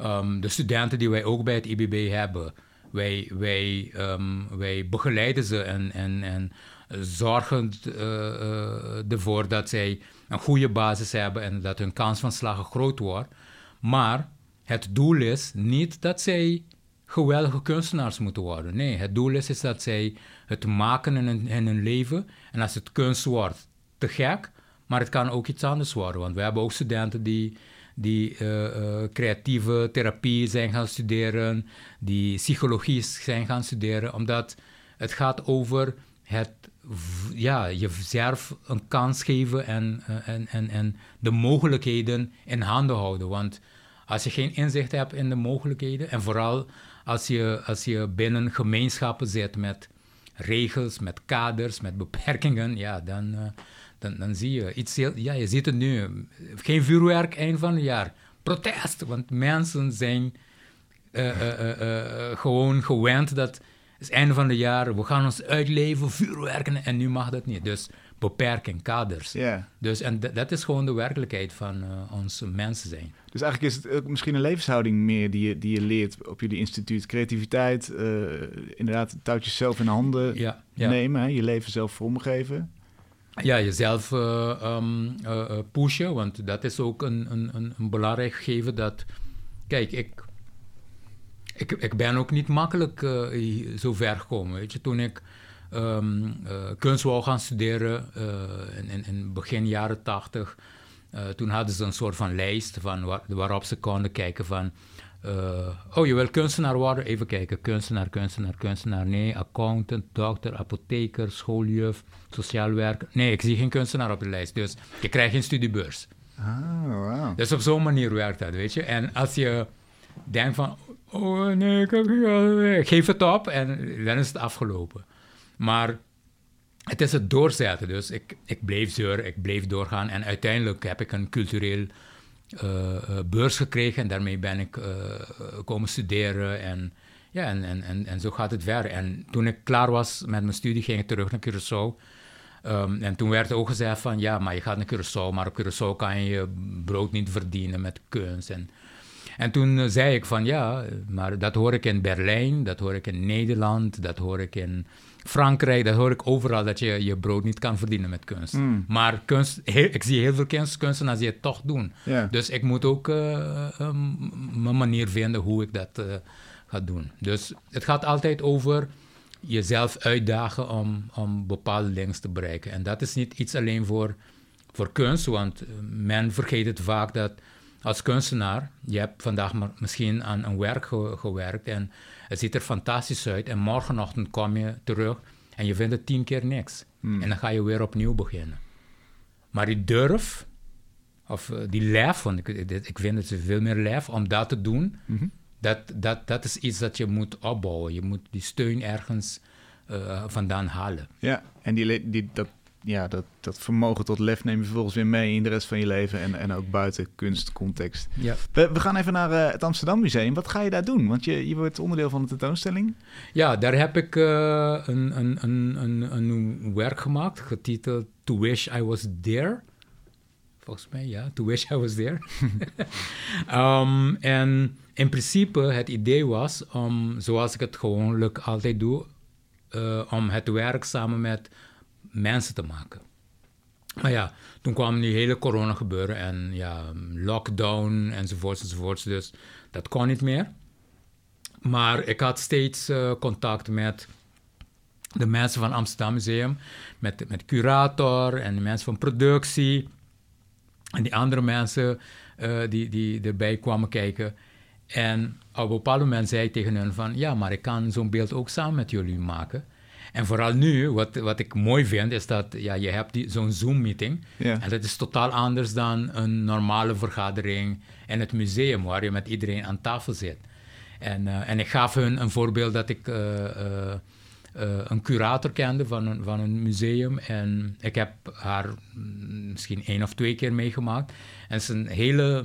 um, de studenten die wij ook bij het IBB hebben, wij, wij, um, wij begeleiden ze en, en, en zorgen uh, ervoor dat zij een goede basis hebben en dat hun kans van slagen groot wordt. Maar het doel is niet dat zij geweldige kunstenaars moeten worden. Nee, het doel is, is dat zij het maken in hun, in hun leven. En als het kunst wordt, te gek. Maar het kan ook iets anders worden, want we hebben ook studenten die, die uh, uh, creatieve therapie zijn gaan studeren, die psychologie zijn gaan studeren, omdat het gaat over het ja, jezelf een kans geven en, uh, en, en, en de mogelijkheden in handen houden. Want als je geen inzicht hebt in de mogelijkheden en vooral als je, als je binnen gemeenschappen zit met regels, met kaders, met beperkingen, ja, dan, dan, dan zie je iets heel, ja, je ziet het nu. Geen vuurwerk eind van het jaar. Protest, want mensen zijn uh, gewoon gewend dat het einde van het jaar, we gaan ons uitleven, vuurwerken en nu mag dat niet. Dus beperking, kaders. Yeah. Dus, en dat is gewoon de werkelijkheid van ons mensen zijn. Dus eigenlijk is het ook misschien een levenshouding meer die je, die je leert op jullie instituut. Creativiteit, inderdaad touwtjes zelf in handen ja, ja. nemen, hè? je leven zelf vormgeven. Ja, jezelf uh, um, pushen, want dat is ook een, een, een, belangrijk gegeven dat... Kijk, ik, ik, ik ben ook niet makkelijk zo ver gekomen. Weet je, toen ik um, uh, kunst wou gaan studeren uh, in, in, begin jaren tachtig. Toen hadden ze een soort van lijst van waar, waarop ze konden kijken van... oh, je wil kunstenaar worden? Even kijken. Kunstenaar, kunstenaar, kunstenaar. Nee, accountant, dokter, apotheker, schooljuf, sociaal werker. Nee, ik zie geen kunstenaar op de lijst. Dus je krijgt geen studiebeurs. Ah, wow. Dus op zo'n manier werkt dat, weet je. En als je denkt van... Oh nee, ik heb, geef het op en dan is het afgelopen. Maar het is het doorzetten. Dus ik, ik bleef zeuren, ik bleef doorgaan. En uiteindelijk heb ik een cultureel beurs gekregen. En daarmee ben ik uh, komen studeren. En, ja, en, en, en, en, zo gaat het verder. En toen ik klaar was met mijn studie, ging ik terug naar Curaçao. Um, en toen werd ook gezegd van, ja, maar je gaat naar Curaçao. Maar op Curaçao kan je je brood niet verdienen met kunst. En, en toen zei ik van, ja, maar dat hoor ik in Berlijn, dat hoor ik in Nederland, dat hoor ik in Frankrijk, dat hoor ik overal, dat je je brood niet kan verdienen met kunst. Mm. Maar kunst, ik zie heel veel kunst, kunstenaars die het toch doen. Yeah. Dus ik moet ook uh, um, mijn manier vinden hoe ik dat uh, ga doen. Dus het gaat altijd over jezelf uitdagen om, om bepaalde dingen te bereiken. En dat is niet iets alleen voor, voor kunst, want men vergeet het vaak dat als kunstenaar, je hebt vandaag maar misschien aan een werk ge gewerkt en het ziet er fantastisch uit. En morgenochtend kom je terug en je vindt het tien keer niks. Hmm. En dan ga je weer opnieuw beginnen. Maar die durf, of uh, die lef, want ik, ik vind het veel meer lef om dat te doen, mm -hmm. dat, dat, dat is iets dat je moet opbouwen. Je moet die steun ergens uh, vandaan halen. Ja, en die, die, dat, ja, dat, dat vermogen tot lef neem je vervolgens weer mee in de rest van je leven en, en ook buiten kunstcontext. Ja. We, we gaan even naar uh, het Amsterdam Museum. Wat ga je daar doen? Want je, je wordt onderdeel van de tentoonstelling. Ja, daar heb ik uh, een, een, een, een, een werk gemaakt getiteld To Wish I Was There. Volgens mij, ja, To Wish I Was There. um, *laughs* *laughs* en in principe het idee was om, zoals ik het gewoonlijk altijd doe, uh, om het werk samen met mensen te maken. Maar ja, toen kwam die hele corona gebeuren en ja, lockdown enzovoorts enzovoorts. Dus dat kon niet meer. Maar ik had steeds uh, contact met de mensen van Amsterdam Museum, met, met curator en de mensen van productie. En die andere mensen uh, die, die erbij kwamen kijken. En op een bepaald moment zei ik tegen hen van... ja, maar ik kan zo'n beeld ook samen met jullie maken. En vooral nu, wat, wat ik mooi vind, is dat ja, je hebt zo'n Zoom-meeting. Ja. En dat is totaal anders dan een normale vergadering in het museum, waar je met iedereen aan tafel zit. En, uh, en ik gaf hun een voorbeeld dat ik uh, uh, een curator kende van een, van een museum. En ik heb haar misschien één of twee keer meegemaakt. En ze is een hele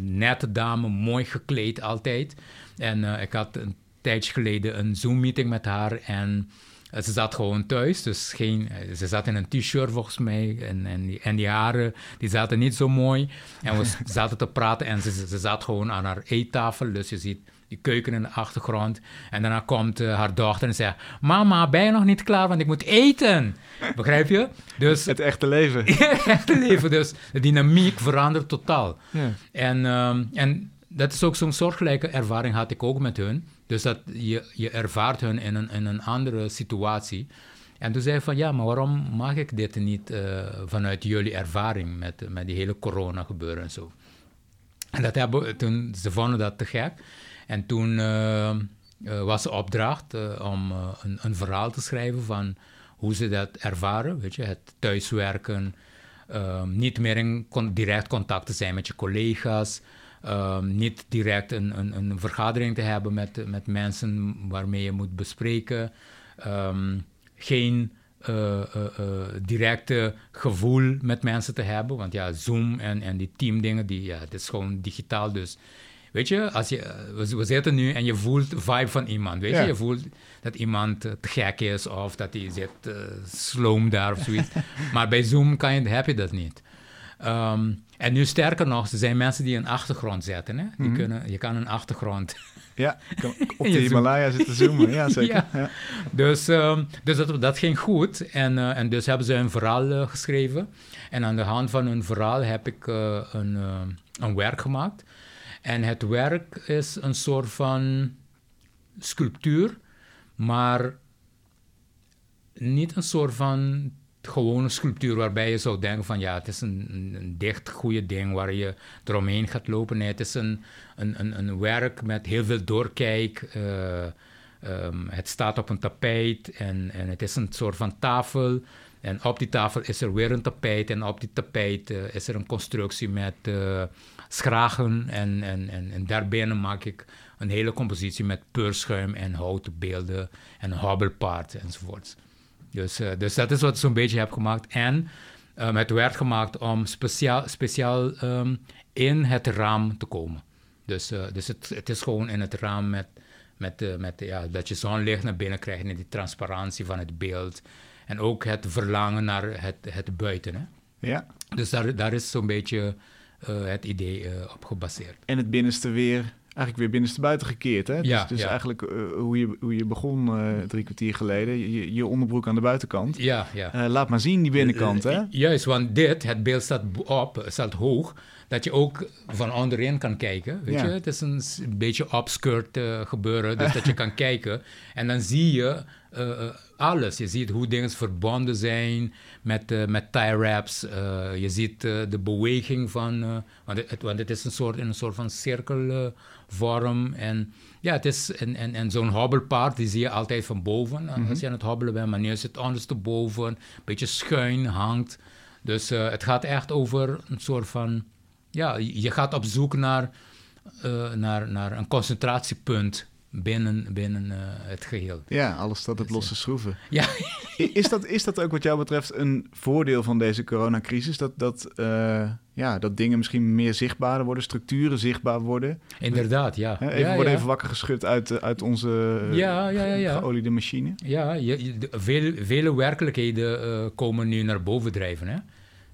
nette dame, mooi gekleed altijd. En ik had een tijdje geleden een Zoom-meeting met haar en... Ze zat gewoon thuis, dus geen, ze zat in een t-shirt volgens mij. En, en, die, en die haren, die zaten niet zo mooi. En we *laughs* zaten te praten en ze, ze zat gewoon aan haar eettafel. Dus je ziet die keuken in de achtergrond. En daarna komt uh, haar dochter en zegt... Mama, ben je nog niet klaar, want ik moet eten. Begrijp je? Dus, *laughs* het echte leven. *laughs* het echte leven, dus de dynamiek verandert totaal. Ja. En, um, en dat is ook zo'n soortgelijke ervaring had ik ook met hun. Dus dat je, je ervaart hun in een, in een andere situatie. En toen zei ik van, ja, maar waarom mag ik dit niet uh, vanuit jullie ervaring met, met die hele corona gebeuren en zo. En dat hebben, toen, ze vonden dat te gek. En toen uh, uh, was de opdracht om een, een, verhaal te schrijven van hoe ze dat ervaren, weet je, het thuiswerken, niet meer in direct contact te zijn met je collega's, Ehm, niet direct een, een, een, vergadering te hebben met, met mensen waarmee je moet bespreken. Ehm, geen uh, directe gevoel met mensen te hebben. Want ja, Zoom en, en die teamdingen, die, ja, het is gewoon digitaal. Dus weet je, als je, we, zitten nu en je voelt de vibe van iemand. Weet je, je voelt dat iemand te gek is of dat hij zit uh, sloom daar of zoiets. *laughs* maar bij Zoom kan je, heb je dat niet. Ehm, en nu sterker nog, er zijn mensen die een achtergrond zetten. Hè? Die mhm. kunnen, je kan een achtergrond *laughs* ja, *laughs* op de Himalaya zitten zoomen. Ja, *laughs* zeker. Ja. Dus, um, dus dat, dat ging goed. En, uh, en dus hebben ze een verhaal uh, geschreven. En aan de hand van hun verhaal heb ik uh, een, een werk gemaakt. En het werk is een soort van sculptuur, maar niet een soort van gewone sculptuur waarbij je zou denken van ja, het is een, een, dicht goede ding waar je eromheen gaat lopen. Het is een, een, een, werk met heel veel doorkijk. Uh, um, het staat op een tapijt en, en het is een soort van tafel. En op die tafel is er weer een tapijt en op die tapijt uh, is er een constructie met uh, schragen. En, en, en, en daarbinnen maak ik een hele compositie met peurschuim en houten beelden en hobbelpaard enzovoorts. Dus, uh, dus dat is wat ik zo'n beetje heb gemaakt. En um, het werd gemaakt om speciaal, speciaal um, in het raam te komen. Dus, uh, dus het, het, is gewoon in het raam met, met, uh, met ja, dat je zonlicht naar binnen krijgt en die transparantie van het beeld. En ook het verlangen naar het, het buiten. Hè? Ja. Dus daar, daar is zo'n beetje het idee op gebaseerd. En het binnenste weer eigenlijk weer binnenste buiten gekeerd. Hè? Dus, ja, dus eigenlijk uh, hoe, je, hoe je begon uh, drie kwartier geleden, je, je, onderbroek aan de buitenkant. Ja, ja. Uh, laat maar zien die binnenkant. Hè? Juist, want dit, het beeld staat op, staat hoog, dat je ook van onderin kan kijken. Weet je? Het is een, beetje upskirt gebeuren, dus *laughs* dat je kan kijken. En dan zie je alles. Je ziet hoe dingen verbonden zijn met, uh, met tie wraps. Uh, je ziet de beweging van, want, het, want het is een soort, in een soort van cirkelvorm. en ja, het is, en, en, en zo'n hobbelpaard, die zie je altijd van boven. Mm -hmm. Als je aan het hobbelen bent, maar nu is het ondersteboven, een beetje schuin hangt. Dus het gaat echt over een soort van, ja, je gaat op zoek naar, naar, naar een concentratiepunt binnen, binnen uh, het geheel. Ja, alles staat op losse schroeven. Ja. *laughs* is, dat, is dat ook wat jou betreft een voordeel van deze coronacrisis? Dat, dat, uh, ja, dat dingen misschien meer zichtbaar worden, structuren zichtbaar worden? Inderdaad, ja. Even, ja, worden even wakker geschud uit, uit onze ja, ja, ja, ja. geoliede machine? Ja, je, vele, vele werkelijkheden uh, komen nu naar boven drijven. Hè?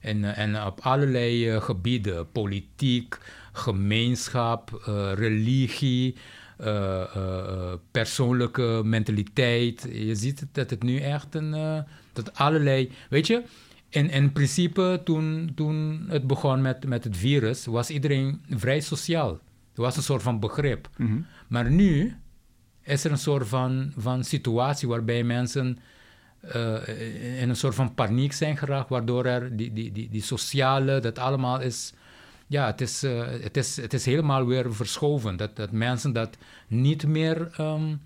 En, en op allerlei gebieden, politiek, gemeenschap, religie... Uh, uh, persoonlijke mentaliteit. Je ziet dat het nu echt een. Uh, dat allerlei. Weet je, in, in principe toen, toen het begon met, met het virus, was iedereen vrij sociaal. Er was een soort van begrip. Mm -hmm. Maar nu is er een soort van, van situatie waarbij mensen. in een soort van paniek zijn geraakt, waardoor er die, die, die, die sociale, dat allemaal is ja, het is, uh, het, is, het is helemaal weer verschoven. Dat, dat mensen dat niet meer um,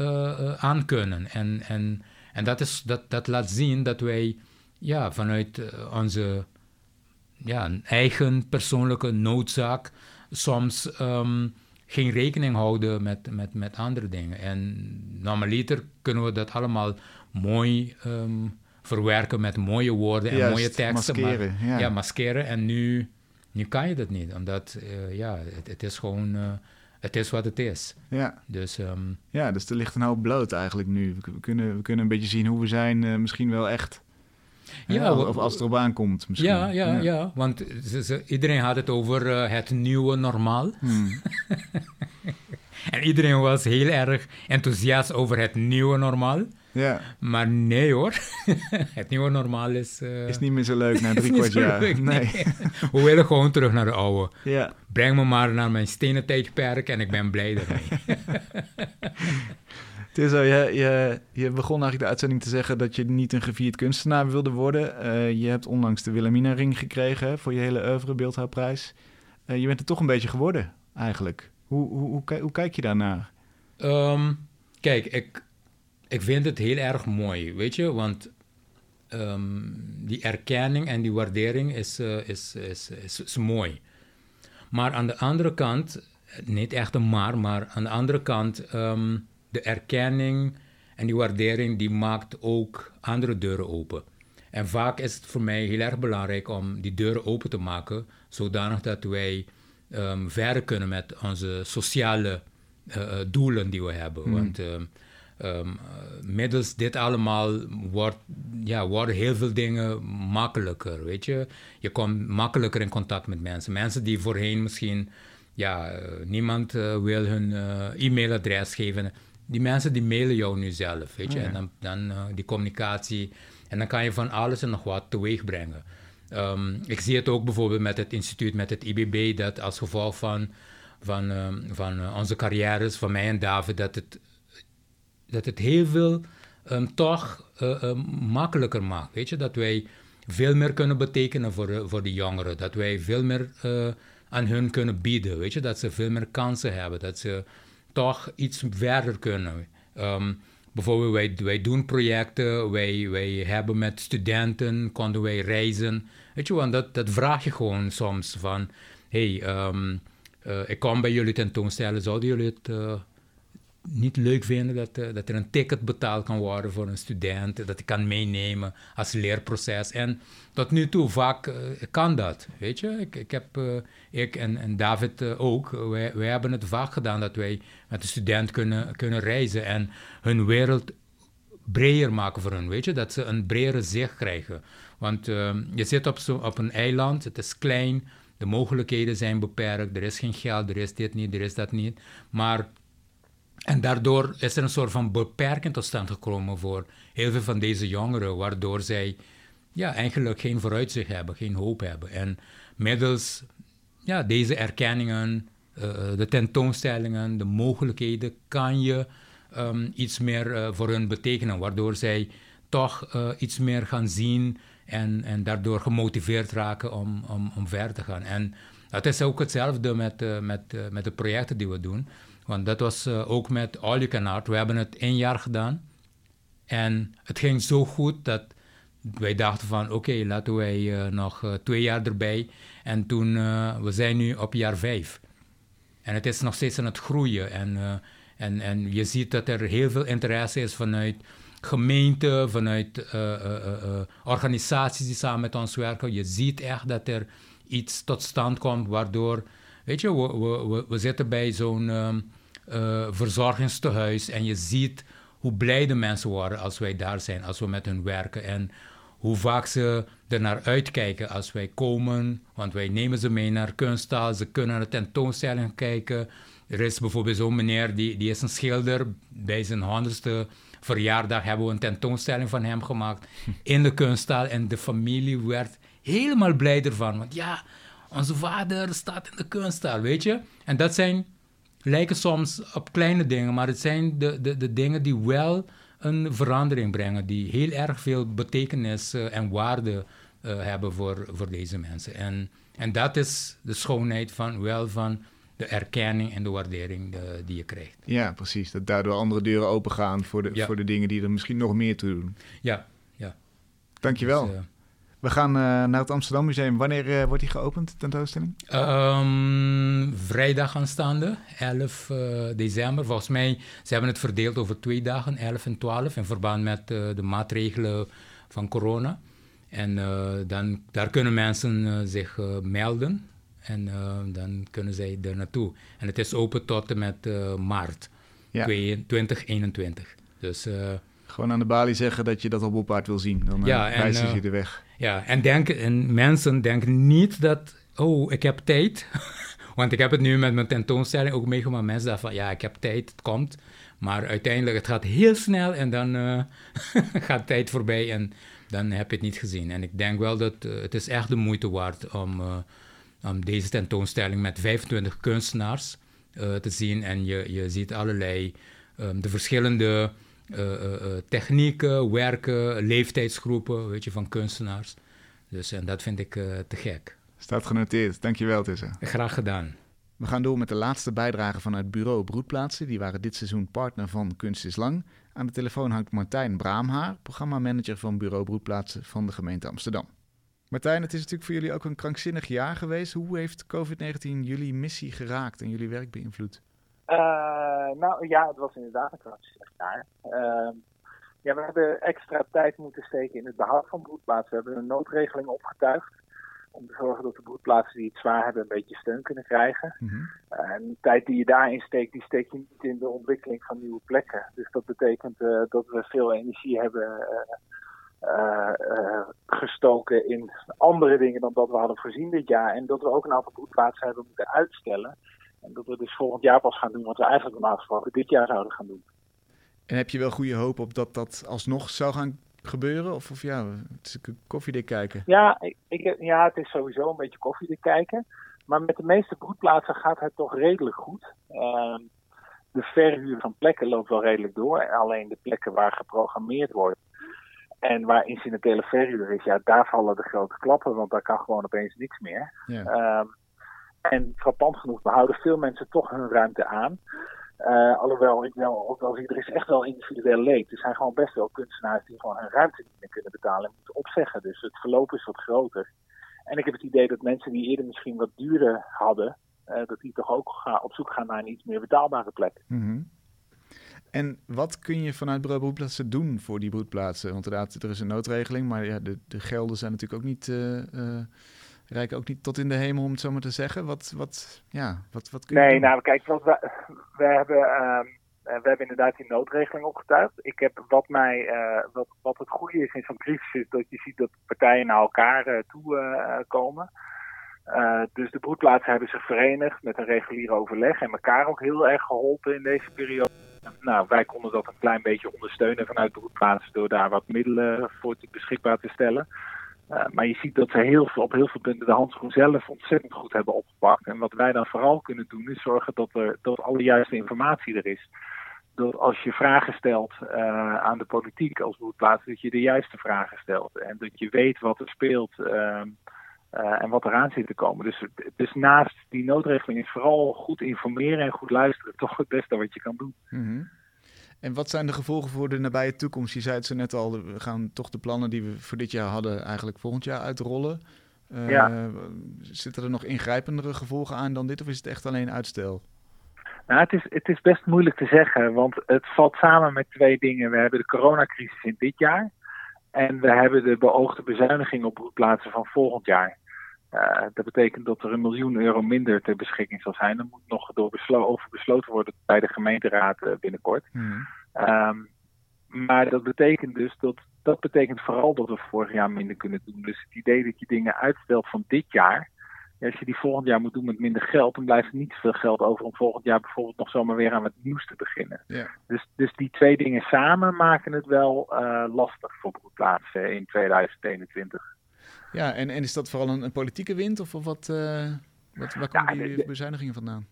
uh, aankunnen. En, en, en dat, is, dat, dat laat zien dat wij ja, vanuit onze ja, eigen persoonlijke noodzaak soms um, geen rekening houden met, met, met andere dingen. En normaliter kunnen we dat allemaal mooi um, verwerken met mooie woorden en Juist, mooie teksten. Maskeren, maar, ja. ja, maskeren. En nu nu kan je dat niet, omdat uh, ja, het, het, is gewoon, uh, het is wat het is. Ja. Dus, um, ja, dus er ligt een hoop bloot eigenlijk nu. We, kunnen, we kunnen een beetje zien hoe we zijn, uh, misschien wel echt. Ja, of, of als het erop aankomt misschien. Ja, ja, ja. ja want ze, ze, iedereen had het over het nieuwe normaal. Hmm. *laughs* en iedereen was heel erg enthousiast over het nieuwe normaal. Ja. Maar nee hoor, *laughs* het nieuwe normaal is... Uh, is niet meer zo leuk na *laughs* drie kwart jaar. Leuk, nee. nee. *laughs* We willen gewoon terug naar de oude. Ja. Breng me maar naar mijn stenen tijdperk en ik ben blij daarmee. Het is zo, je, je, je begon eigenlijk de uitzending te zeggen dat je niet een gevierd kunstenaar wilde worden. Uh, je hebt onlangs de Wilhelmina ring gekregen voor je hele oeuvre beeldhouwprijs. Uh, je bent er toch een beetje geworden eigenlijk. Hoe, hoe, hoe, hoe kijk je daarnaar? Um, kijk, ik, ik vind het heel erg mooi, weet je, want um, die erkenning en die waardering is, uh, is, is, is, is, mooi. Maar aan de andere kant, niet echt een maar, maar aan de andere kant, ehm, de erkenning en die waardering die maakt ook andere deuren open. En vaak is het voor mij heel erg belangrijk om die deuren open te maken, zodanig dat wij um, verder kunnen met onze sociale uh, doelen die we hebben. Mm. Want um, middels dit allemaal wordt, ja, worden heel veel dingen makkelijker, weet je. Je komt makkelijker in contact met mensen. Mensen die voorheen misschien, ja, niemand uh, wil hun e-mailadres geven. Die mensen die mailen jou nu zelf, weet je. Oh, en dan, dan die communicatie en dan kan je van alles en nog wat teweeg brengen. Um, ik zie het ook bijvoorbeeld met het instituut, met het IBB, dat als gevolg van, van, um, van uh, onze carrières, van mij en David, dat het, dat het heel veel um, toch uh, makkelijker maakt. Weet je, dat wij veel meer kunnen betekenen voor, uh, voor de jongeren, dat wij veel meer aan hun kunnen bieden. Weet je, dat ze veel meer kansen hebben, dat ze toch iets verder kunnen. Bijvoorbeeld, wij, wij doen projecten, wij, wij hebben met studenten, konden wij reizen. Weet je wel, dat, dat vraag je gewoon soms van... hey, ik kom bij jullie tentoonstellen, zouden jullie het niet leuk vinden dat, uh, dat er een ticket betaald kan worden voor een student, dat ik kan meenemen als leerproces. En tot nu toe vaak uh, kan dat, weet je. Ik, ik, heb, uh, ik en, en David ook, wij, wij hebben het vaak gedaan dat wij met de student kunnen, kunnen reizen en hun wereld breder maken voor hen, weet je. Dat ze een bredere zicht krijgen. Want je zit op, zo, op een eiland, het is klein, de mogelijkheden zijn beperkt, er is geen geld, er is dit niet, er is dat niet. Maar en daardoor is er een soort van beperking tot stand gekomen voor heel veel van deze jongeren, waardoor zij ja, eigenlijk geen vooruitzicht hebben, geen hoop hebben. En middels ja, deze erkenningen, uh, de tentoonstellingen, de mogelijkheden, kan je um, iets meer uh, voor hun betekenen, waardoor zij toch iets meer gaan zien en, en daardoor gemotiveerd raken om, om, om verder te gaan. En het is ook hetzelfde met, met, met de projecten die we doen. Want dat was uh, ook met All You Can Art. We hebben het één jaar gedaan. En het ging zo goed dat wij dachten van... oké, laten wij uh, nog uh, twee jaar erbij. En toen, we zijn nu op jaar vijf. En het is nog steeds aan het groeien. En, en, en je ziet dat er heel veel interesse is vanuit gemeenten, vanuit organisaties die samen met ons werken. Je ziet echt dat er iets tot stand komt waardoor... Weet je, we, we, we zitten bij zo'n... Um, uh, verzorgingstehuis. En je ziet hoe blij de mensen worden als wij daar zijn, als we met hen werken. En hoe vaak ze er naar uitkijken als wij komen. Want wij nemen ze mee naar kunsttaal. Ze kunnen naar de tentoonstelling kijken. Er is bijvoorbeeld zo'n meneer, die, die is een schilder. Bij zijn honderdste verjaardag hebben we een tentoonstelling van hem gemaakt *laughs* in de kunsttaal. En de familie werd helemaal blij ervan. Want ja, onze vader staat in de kunsttaal, weet je. En dat zijn lijken soms op kleine dingen, maar het zijn de, de, de dingen die wel een verandering brengen, die heel erg veel betekenis uh, en waarde uh, hebben voor, voor deze mensen. En, en dat is de schoonheid van wel van de erkenning en de waardering de, eh, die je krijgt. Ja, precies. Dat daardoor andere deuren opengaan voor de, ja. voor de dingen die er misschien nog meer toe doen. Ja, ja. Dankjewel. Dus, we gaan uh, naar het Amsterdam Museum. Wanneer uh, wordt die geopend, de tentoonstelling? Um, vrijdag aanstaande, 11 uh, december. Volgens mij, ze hebben het verdeeld over twee dagen, 11 en 12, in verband met de maatregelen van corona. En dan, daar kunnen mensen zich melden en dan kunnen zij er naartoe. En het is open tot en met maart ja. 2021. Dus... Gewoon aan de balie zeggen dat je dat op wil zien. Dan ja, wijzen ze je de weg. Ja, en, en mensen denken niet dat, oh, ik heb tijd. *laughs* Want ik heb het nu met mijn tentoonstelling ook meegemaakt. Mensen zeggen van, ja, ik heb tijd, het komt. Maar uiteindelijk, het gaat heel snel en dan uh, *laughs* gaat tijd voorbij en dan heb je het niet gezien. En ik denk wel dat uh, het is echt de moeite waard om, uh, om deze tentoonstelling met 25 kunstenaars te zien. En je, je ziet allerlei, um, de verschillende technieken, werken, leeftijdsgroepen, weet je, van kunstenaars. Dus en dat vind ik te gek. Staat genoteerd. Dankjewel, Tisse. Graag gedaan. We gaan door met de laatste bijdrage van het bureau Broedplaatsen. Die waren dit seizoen partner van Kunst is Lang. Aan de telefoon hangt Martijn Braamhaar, programmamanager van bureau Broedplaatsen van de gemeente Amsterdam. Martijn, het is natuurlijk voor jullie ook een krankzinnig jaar geweest. Hoe heeft COVID-19 jullie missie geraakt en jullie werk beïnvloed? Nou ja, het was inderdaad een krankzinnig jaar. Ehm, ja, we hebben extra tijd moeten steken in het behoud van broedplaatsen. We hebben een noodregeling opgetuigd om te zorgen dat de broedplaatsen die het zwaar hebben een beetje steun kunnen krijgen. Mhm. en de tijd die je daarin steekt, die steek je niet in de ontwikkeling van nieuwe plekken. Dus dat betekent uh, dat we veel energie hebben uh, uh, gestoken in andere dingen dan dat we hadden voorzien dit jaar. En dat we ook een aantal broedplaatsen hebben moeten uitstellen. En dat we dus volgend jaar pas gaan doen wat we eigenlijk normaal gesproken dit jaar zouden gaan doen. En heb je wel goede hoop op dat dat alsnog zou gaan gebeuren? Of, of ja, het is koffiedik kijken. Ja, ik, ja, het is sowieso een beetje koffiedik kijken. Maar met de meeste broedplaatsen gaat het toch redelijk goed. Uh, de verhuur van plekken loopt wel redelijk door. Alleen de plekken waar geprogrammeerd wordt en waar incidentele verhuur is, ja, daar vallen de grote klappen, want daar kan gewoon opeens niks meer. Ja. Um, en frappant genoeg behouden veel mensen toch hun ruimte aan. Uh, alhoewel ik wel ook er is echt wel individueel leed. Er zijn gewoon best wel kunstenaars die gewoon hun ruimte niet meer kunnen betalen en moeten opzeggen. Dus het verloop is wat groter. En ik heb het idee dat mensen die eerder misschien wat duurder hadden, uh, dat die toch ook gaan, op zoek gaan naar een iets meer betaalbare plek. -hmm. En wat kun je vanuit broedplaatsen doen voor die broedplaatsen? Want inderdaad, er is een noodregeling, maar ja, de, de gelden zijn natuurlijk ook niet, uh, rijken ook niet tot in de hemel, om het zo maar te zeggen. Wat, wat, ja, wat, wat kun je Nee, doen? nou kijk, we, we, hebben, uh, we hebben inderdaad die noodregeling opgetuigd. Ik heb wat mij, uh, wat, wat het goede is in zo'n crisis, is dat je ziet dat partijen naar elkaar toe komen. Dus de broedplaatsen hebben zich verenigd met een regulier overleg en elkaar ook heel erg geholpen in deze periode. Nou, wij konden dat een klein beetje ondersteunen vanuit de broedplaatsen door daar wat middelen voor te beschikbaar te stellen. Uh, maar je ziet dat ze heel veel, op heel veel punten de handschoen zelf ontzettend goed hebben opgepakt. En wat wij dan vooral kunnen doen is zorgen dat, er, dat alle juiste informatie er is. Dat als je vragen stelt uh, aan de politiek als broedplaats, dat je de juiste vragen stelt. En dat je weet wat er speelt. Uh, uh, en wat eraan zit te komen. Dus, dus naast die noodregeling is vooral goed informeren en goed luisteren toch het beste wat je kan doen. Mm. En wat zijn de gevolgen voor de nabije toekomst? Je zei het zo net al, we gaan toch de plannen die we voor dit jaar hadden eigenlijk volgend jaar uitrollen. Uh, ja. Zitten er nog ingrijpendere gevolgen aan dan dit of is het echt alleen uitstel? Nou, het is, het is best moeilijk te zeggen, want het valt samen met twee dingen. We hebben de coronacrisis in dit jaar. En we hebben de beoogde bezuiniging op broedplaatsen van volgend jaar. Uh, dat betekent dat er een miljoen euro minder ter beschikking zal zijn. Er moet nog door beslo over besloten worden bij de gemeenteraad uh, binnenkort. Mm. Um, maar dat betekent dus dat dat betekent vooral dat we vorig jaar minder kunnen doen. Dus het idee dat je dingen uitstelt van dit jaar. Ja, als je die volgend jaar moet doen met minder geld, dan blijft er niet veel geld over om volgend jaar bijvoorbeeld nog zomaar weer aan het nieuws te beginnen. Yeah. Dus, dus die twee dingen samen maken het wel uh, lastig voor broedplaatsen in 2021. Ja, en, en is dat vooral een, een politieke wind of, of wat, uh, wat, waar komen ja, die bezuinigingen vandaan?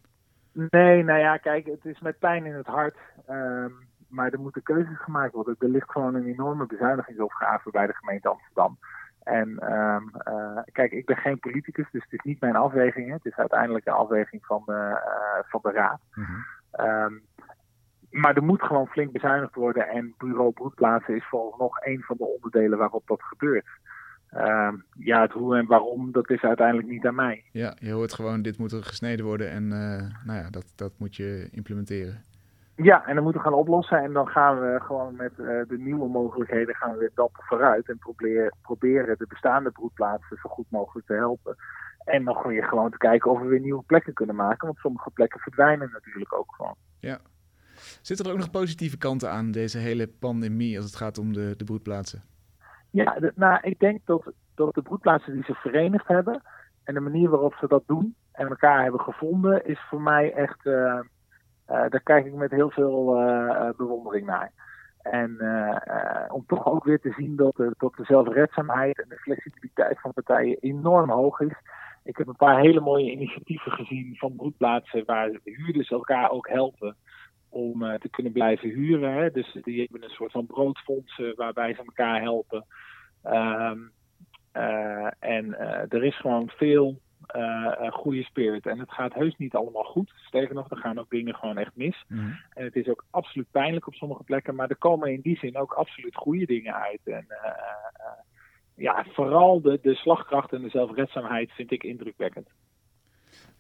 Nee, nou ja, kijk, het is met pijn in het hart. Um, maar er moeten keuzes gemaakt worden. Er ligt gewoon een enorme bezuinigingsopgave bij de gemeente Amsterdam. En um, uh, kijk, ik ben geen politicus, dus het is niet mijn afweging. Hè. Het is uiteindelijk een afweging van de, uh, van de raad. Mm -hmm. um, maar er moet gewoon flink bezuinigd worden. En bureau broedplaatsen is vooralsnog een van de onderdelen waarop dat gebeurt. Uh, ja, het hoe en waarom, dat is uiteindelijk niet aan mij. Ja, je hoort gewoon, dit moet er gesneden worden en uh, nou ja, dat, dat moet je implementeren. Ja, en dan moeten we gaan oplossen en dan gaan we gewoon met uh, de nieuwe mogelijkheden gaan we weer dapper vooruit en proberen, proberen de bestaande broedplaatsen zo goed mogelijk te helpen. En nog weer gewoon te kijken of we weer nieuwe plekken kunnen maken, want sommige plekken verdwijnen natuurlijk ook gewoon. Ja. Zitten er ook nog positieve kanten aan deze hele pandemie als het gaat om de, de broedplaatsen? Ja, nou, ik denk dat, dat de broedplaatsen die zich verenigd hebben en de manier waarop ze dat doen en elkaar hebben gevonden, is voor mij echt. Uh, uh, daar kijk ik met heel veel uh, bewondering naar. En om toch ook weer te zien dat dat de zelfredzaamheid en de flexibiliteit van partijen enorm hoog is. Ik heb een paar hele mooie initiatieven gezien van broedplaatsen waar huurders elkaar ook helpen om uh, te kunnen blijven huren. Hè. Dus die hebben een soort van broodfondsen waarbij ze elkaar helpen. Um, uh, en er is gewoon veel goede spirit. En het gaat heus niet allemaal goed. Sterker nog, er gaan ook dingen gewoon echt mis. Mm. En het is ook absoluut pijnlijk op sommige plekken. Maar er komen in die zin ook absoluut goede dingen uit. En ja, vooral de, de slagkracht en de zelfredzaamheid vind ik indrukwekkend.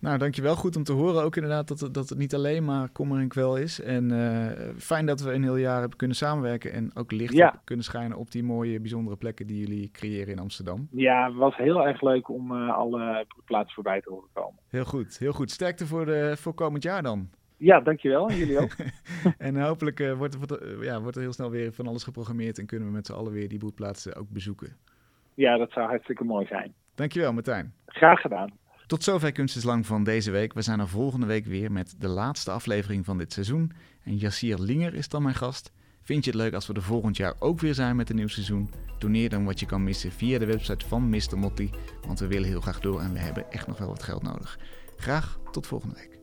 Nou, dankjewel. Goed om te horen ook inderdaad dat, dat het niet alleen maar kommer en kwel is. En uh, fijn dat we een heel jaar hebben kunnen samenwerken en ook licht ja. kunnen schijnen op die mooie, bijzondere plekken die jullie creëren in Amsterdam. Ja, het was heel erg leuk om uh, alle plaatsen voorbij te horen komen. Heel goed, heel goed. Sterkte voor, de, voor komend jaar dan. Ja, dankjewel. En jullie ook. *laughs* en hopelijk uh, wordt, wordt, ja, wordt er heel snel weer van alles geprogrammeerd en kunnen we met z'n allen weer die boetplaatsen ook bezoeken. Ja, dat zou hartstikke mooi zijn. Dankjewel, Martijn. Graag gedaan. Tot zover Kunst is Lang van deze week. We zijn er volgende week weer met de laatste aflevering van dit seizoen. En Yassir Linger is dan mijn gast. Vind je het leuk als we er volgend jaar ook weer zijn met een nieuw seizoen? Doneer dan wat je kan missen via de website van Mr. Motti. Want we willen heel graag door en we hebben echt nog wel wat geld nodig. Graag tot volgende week.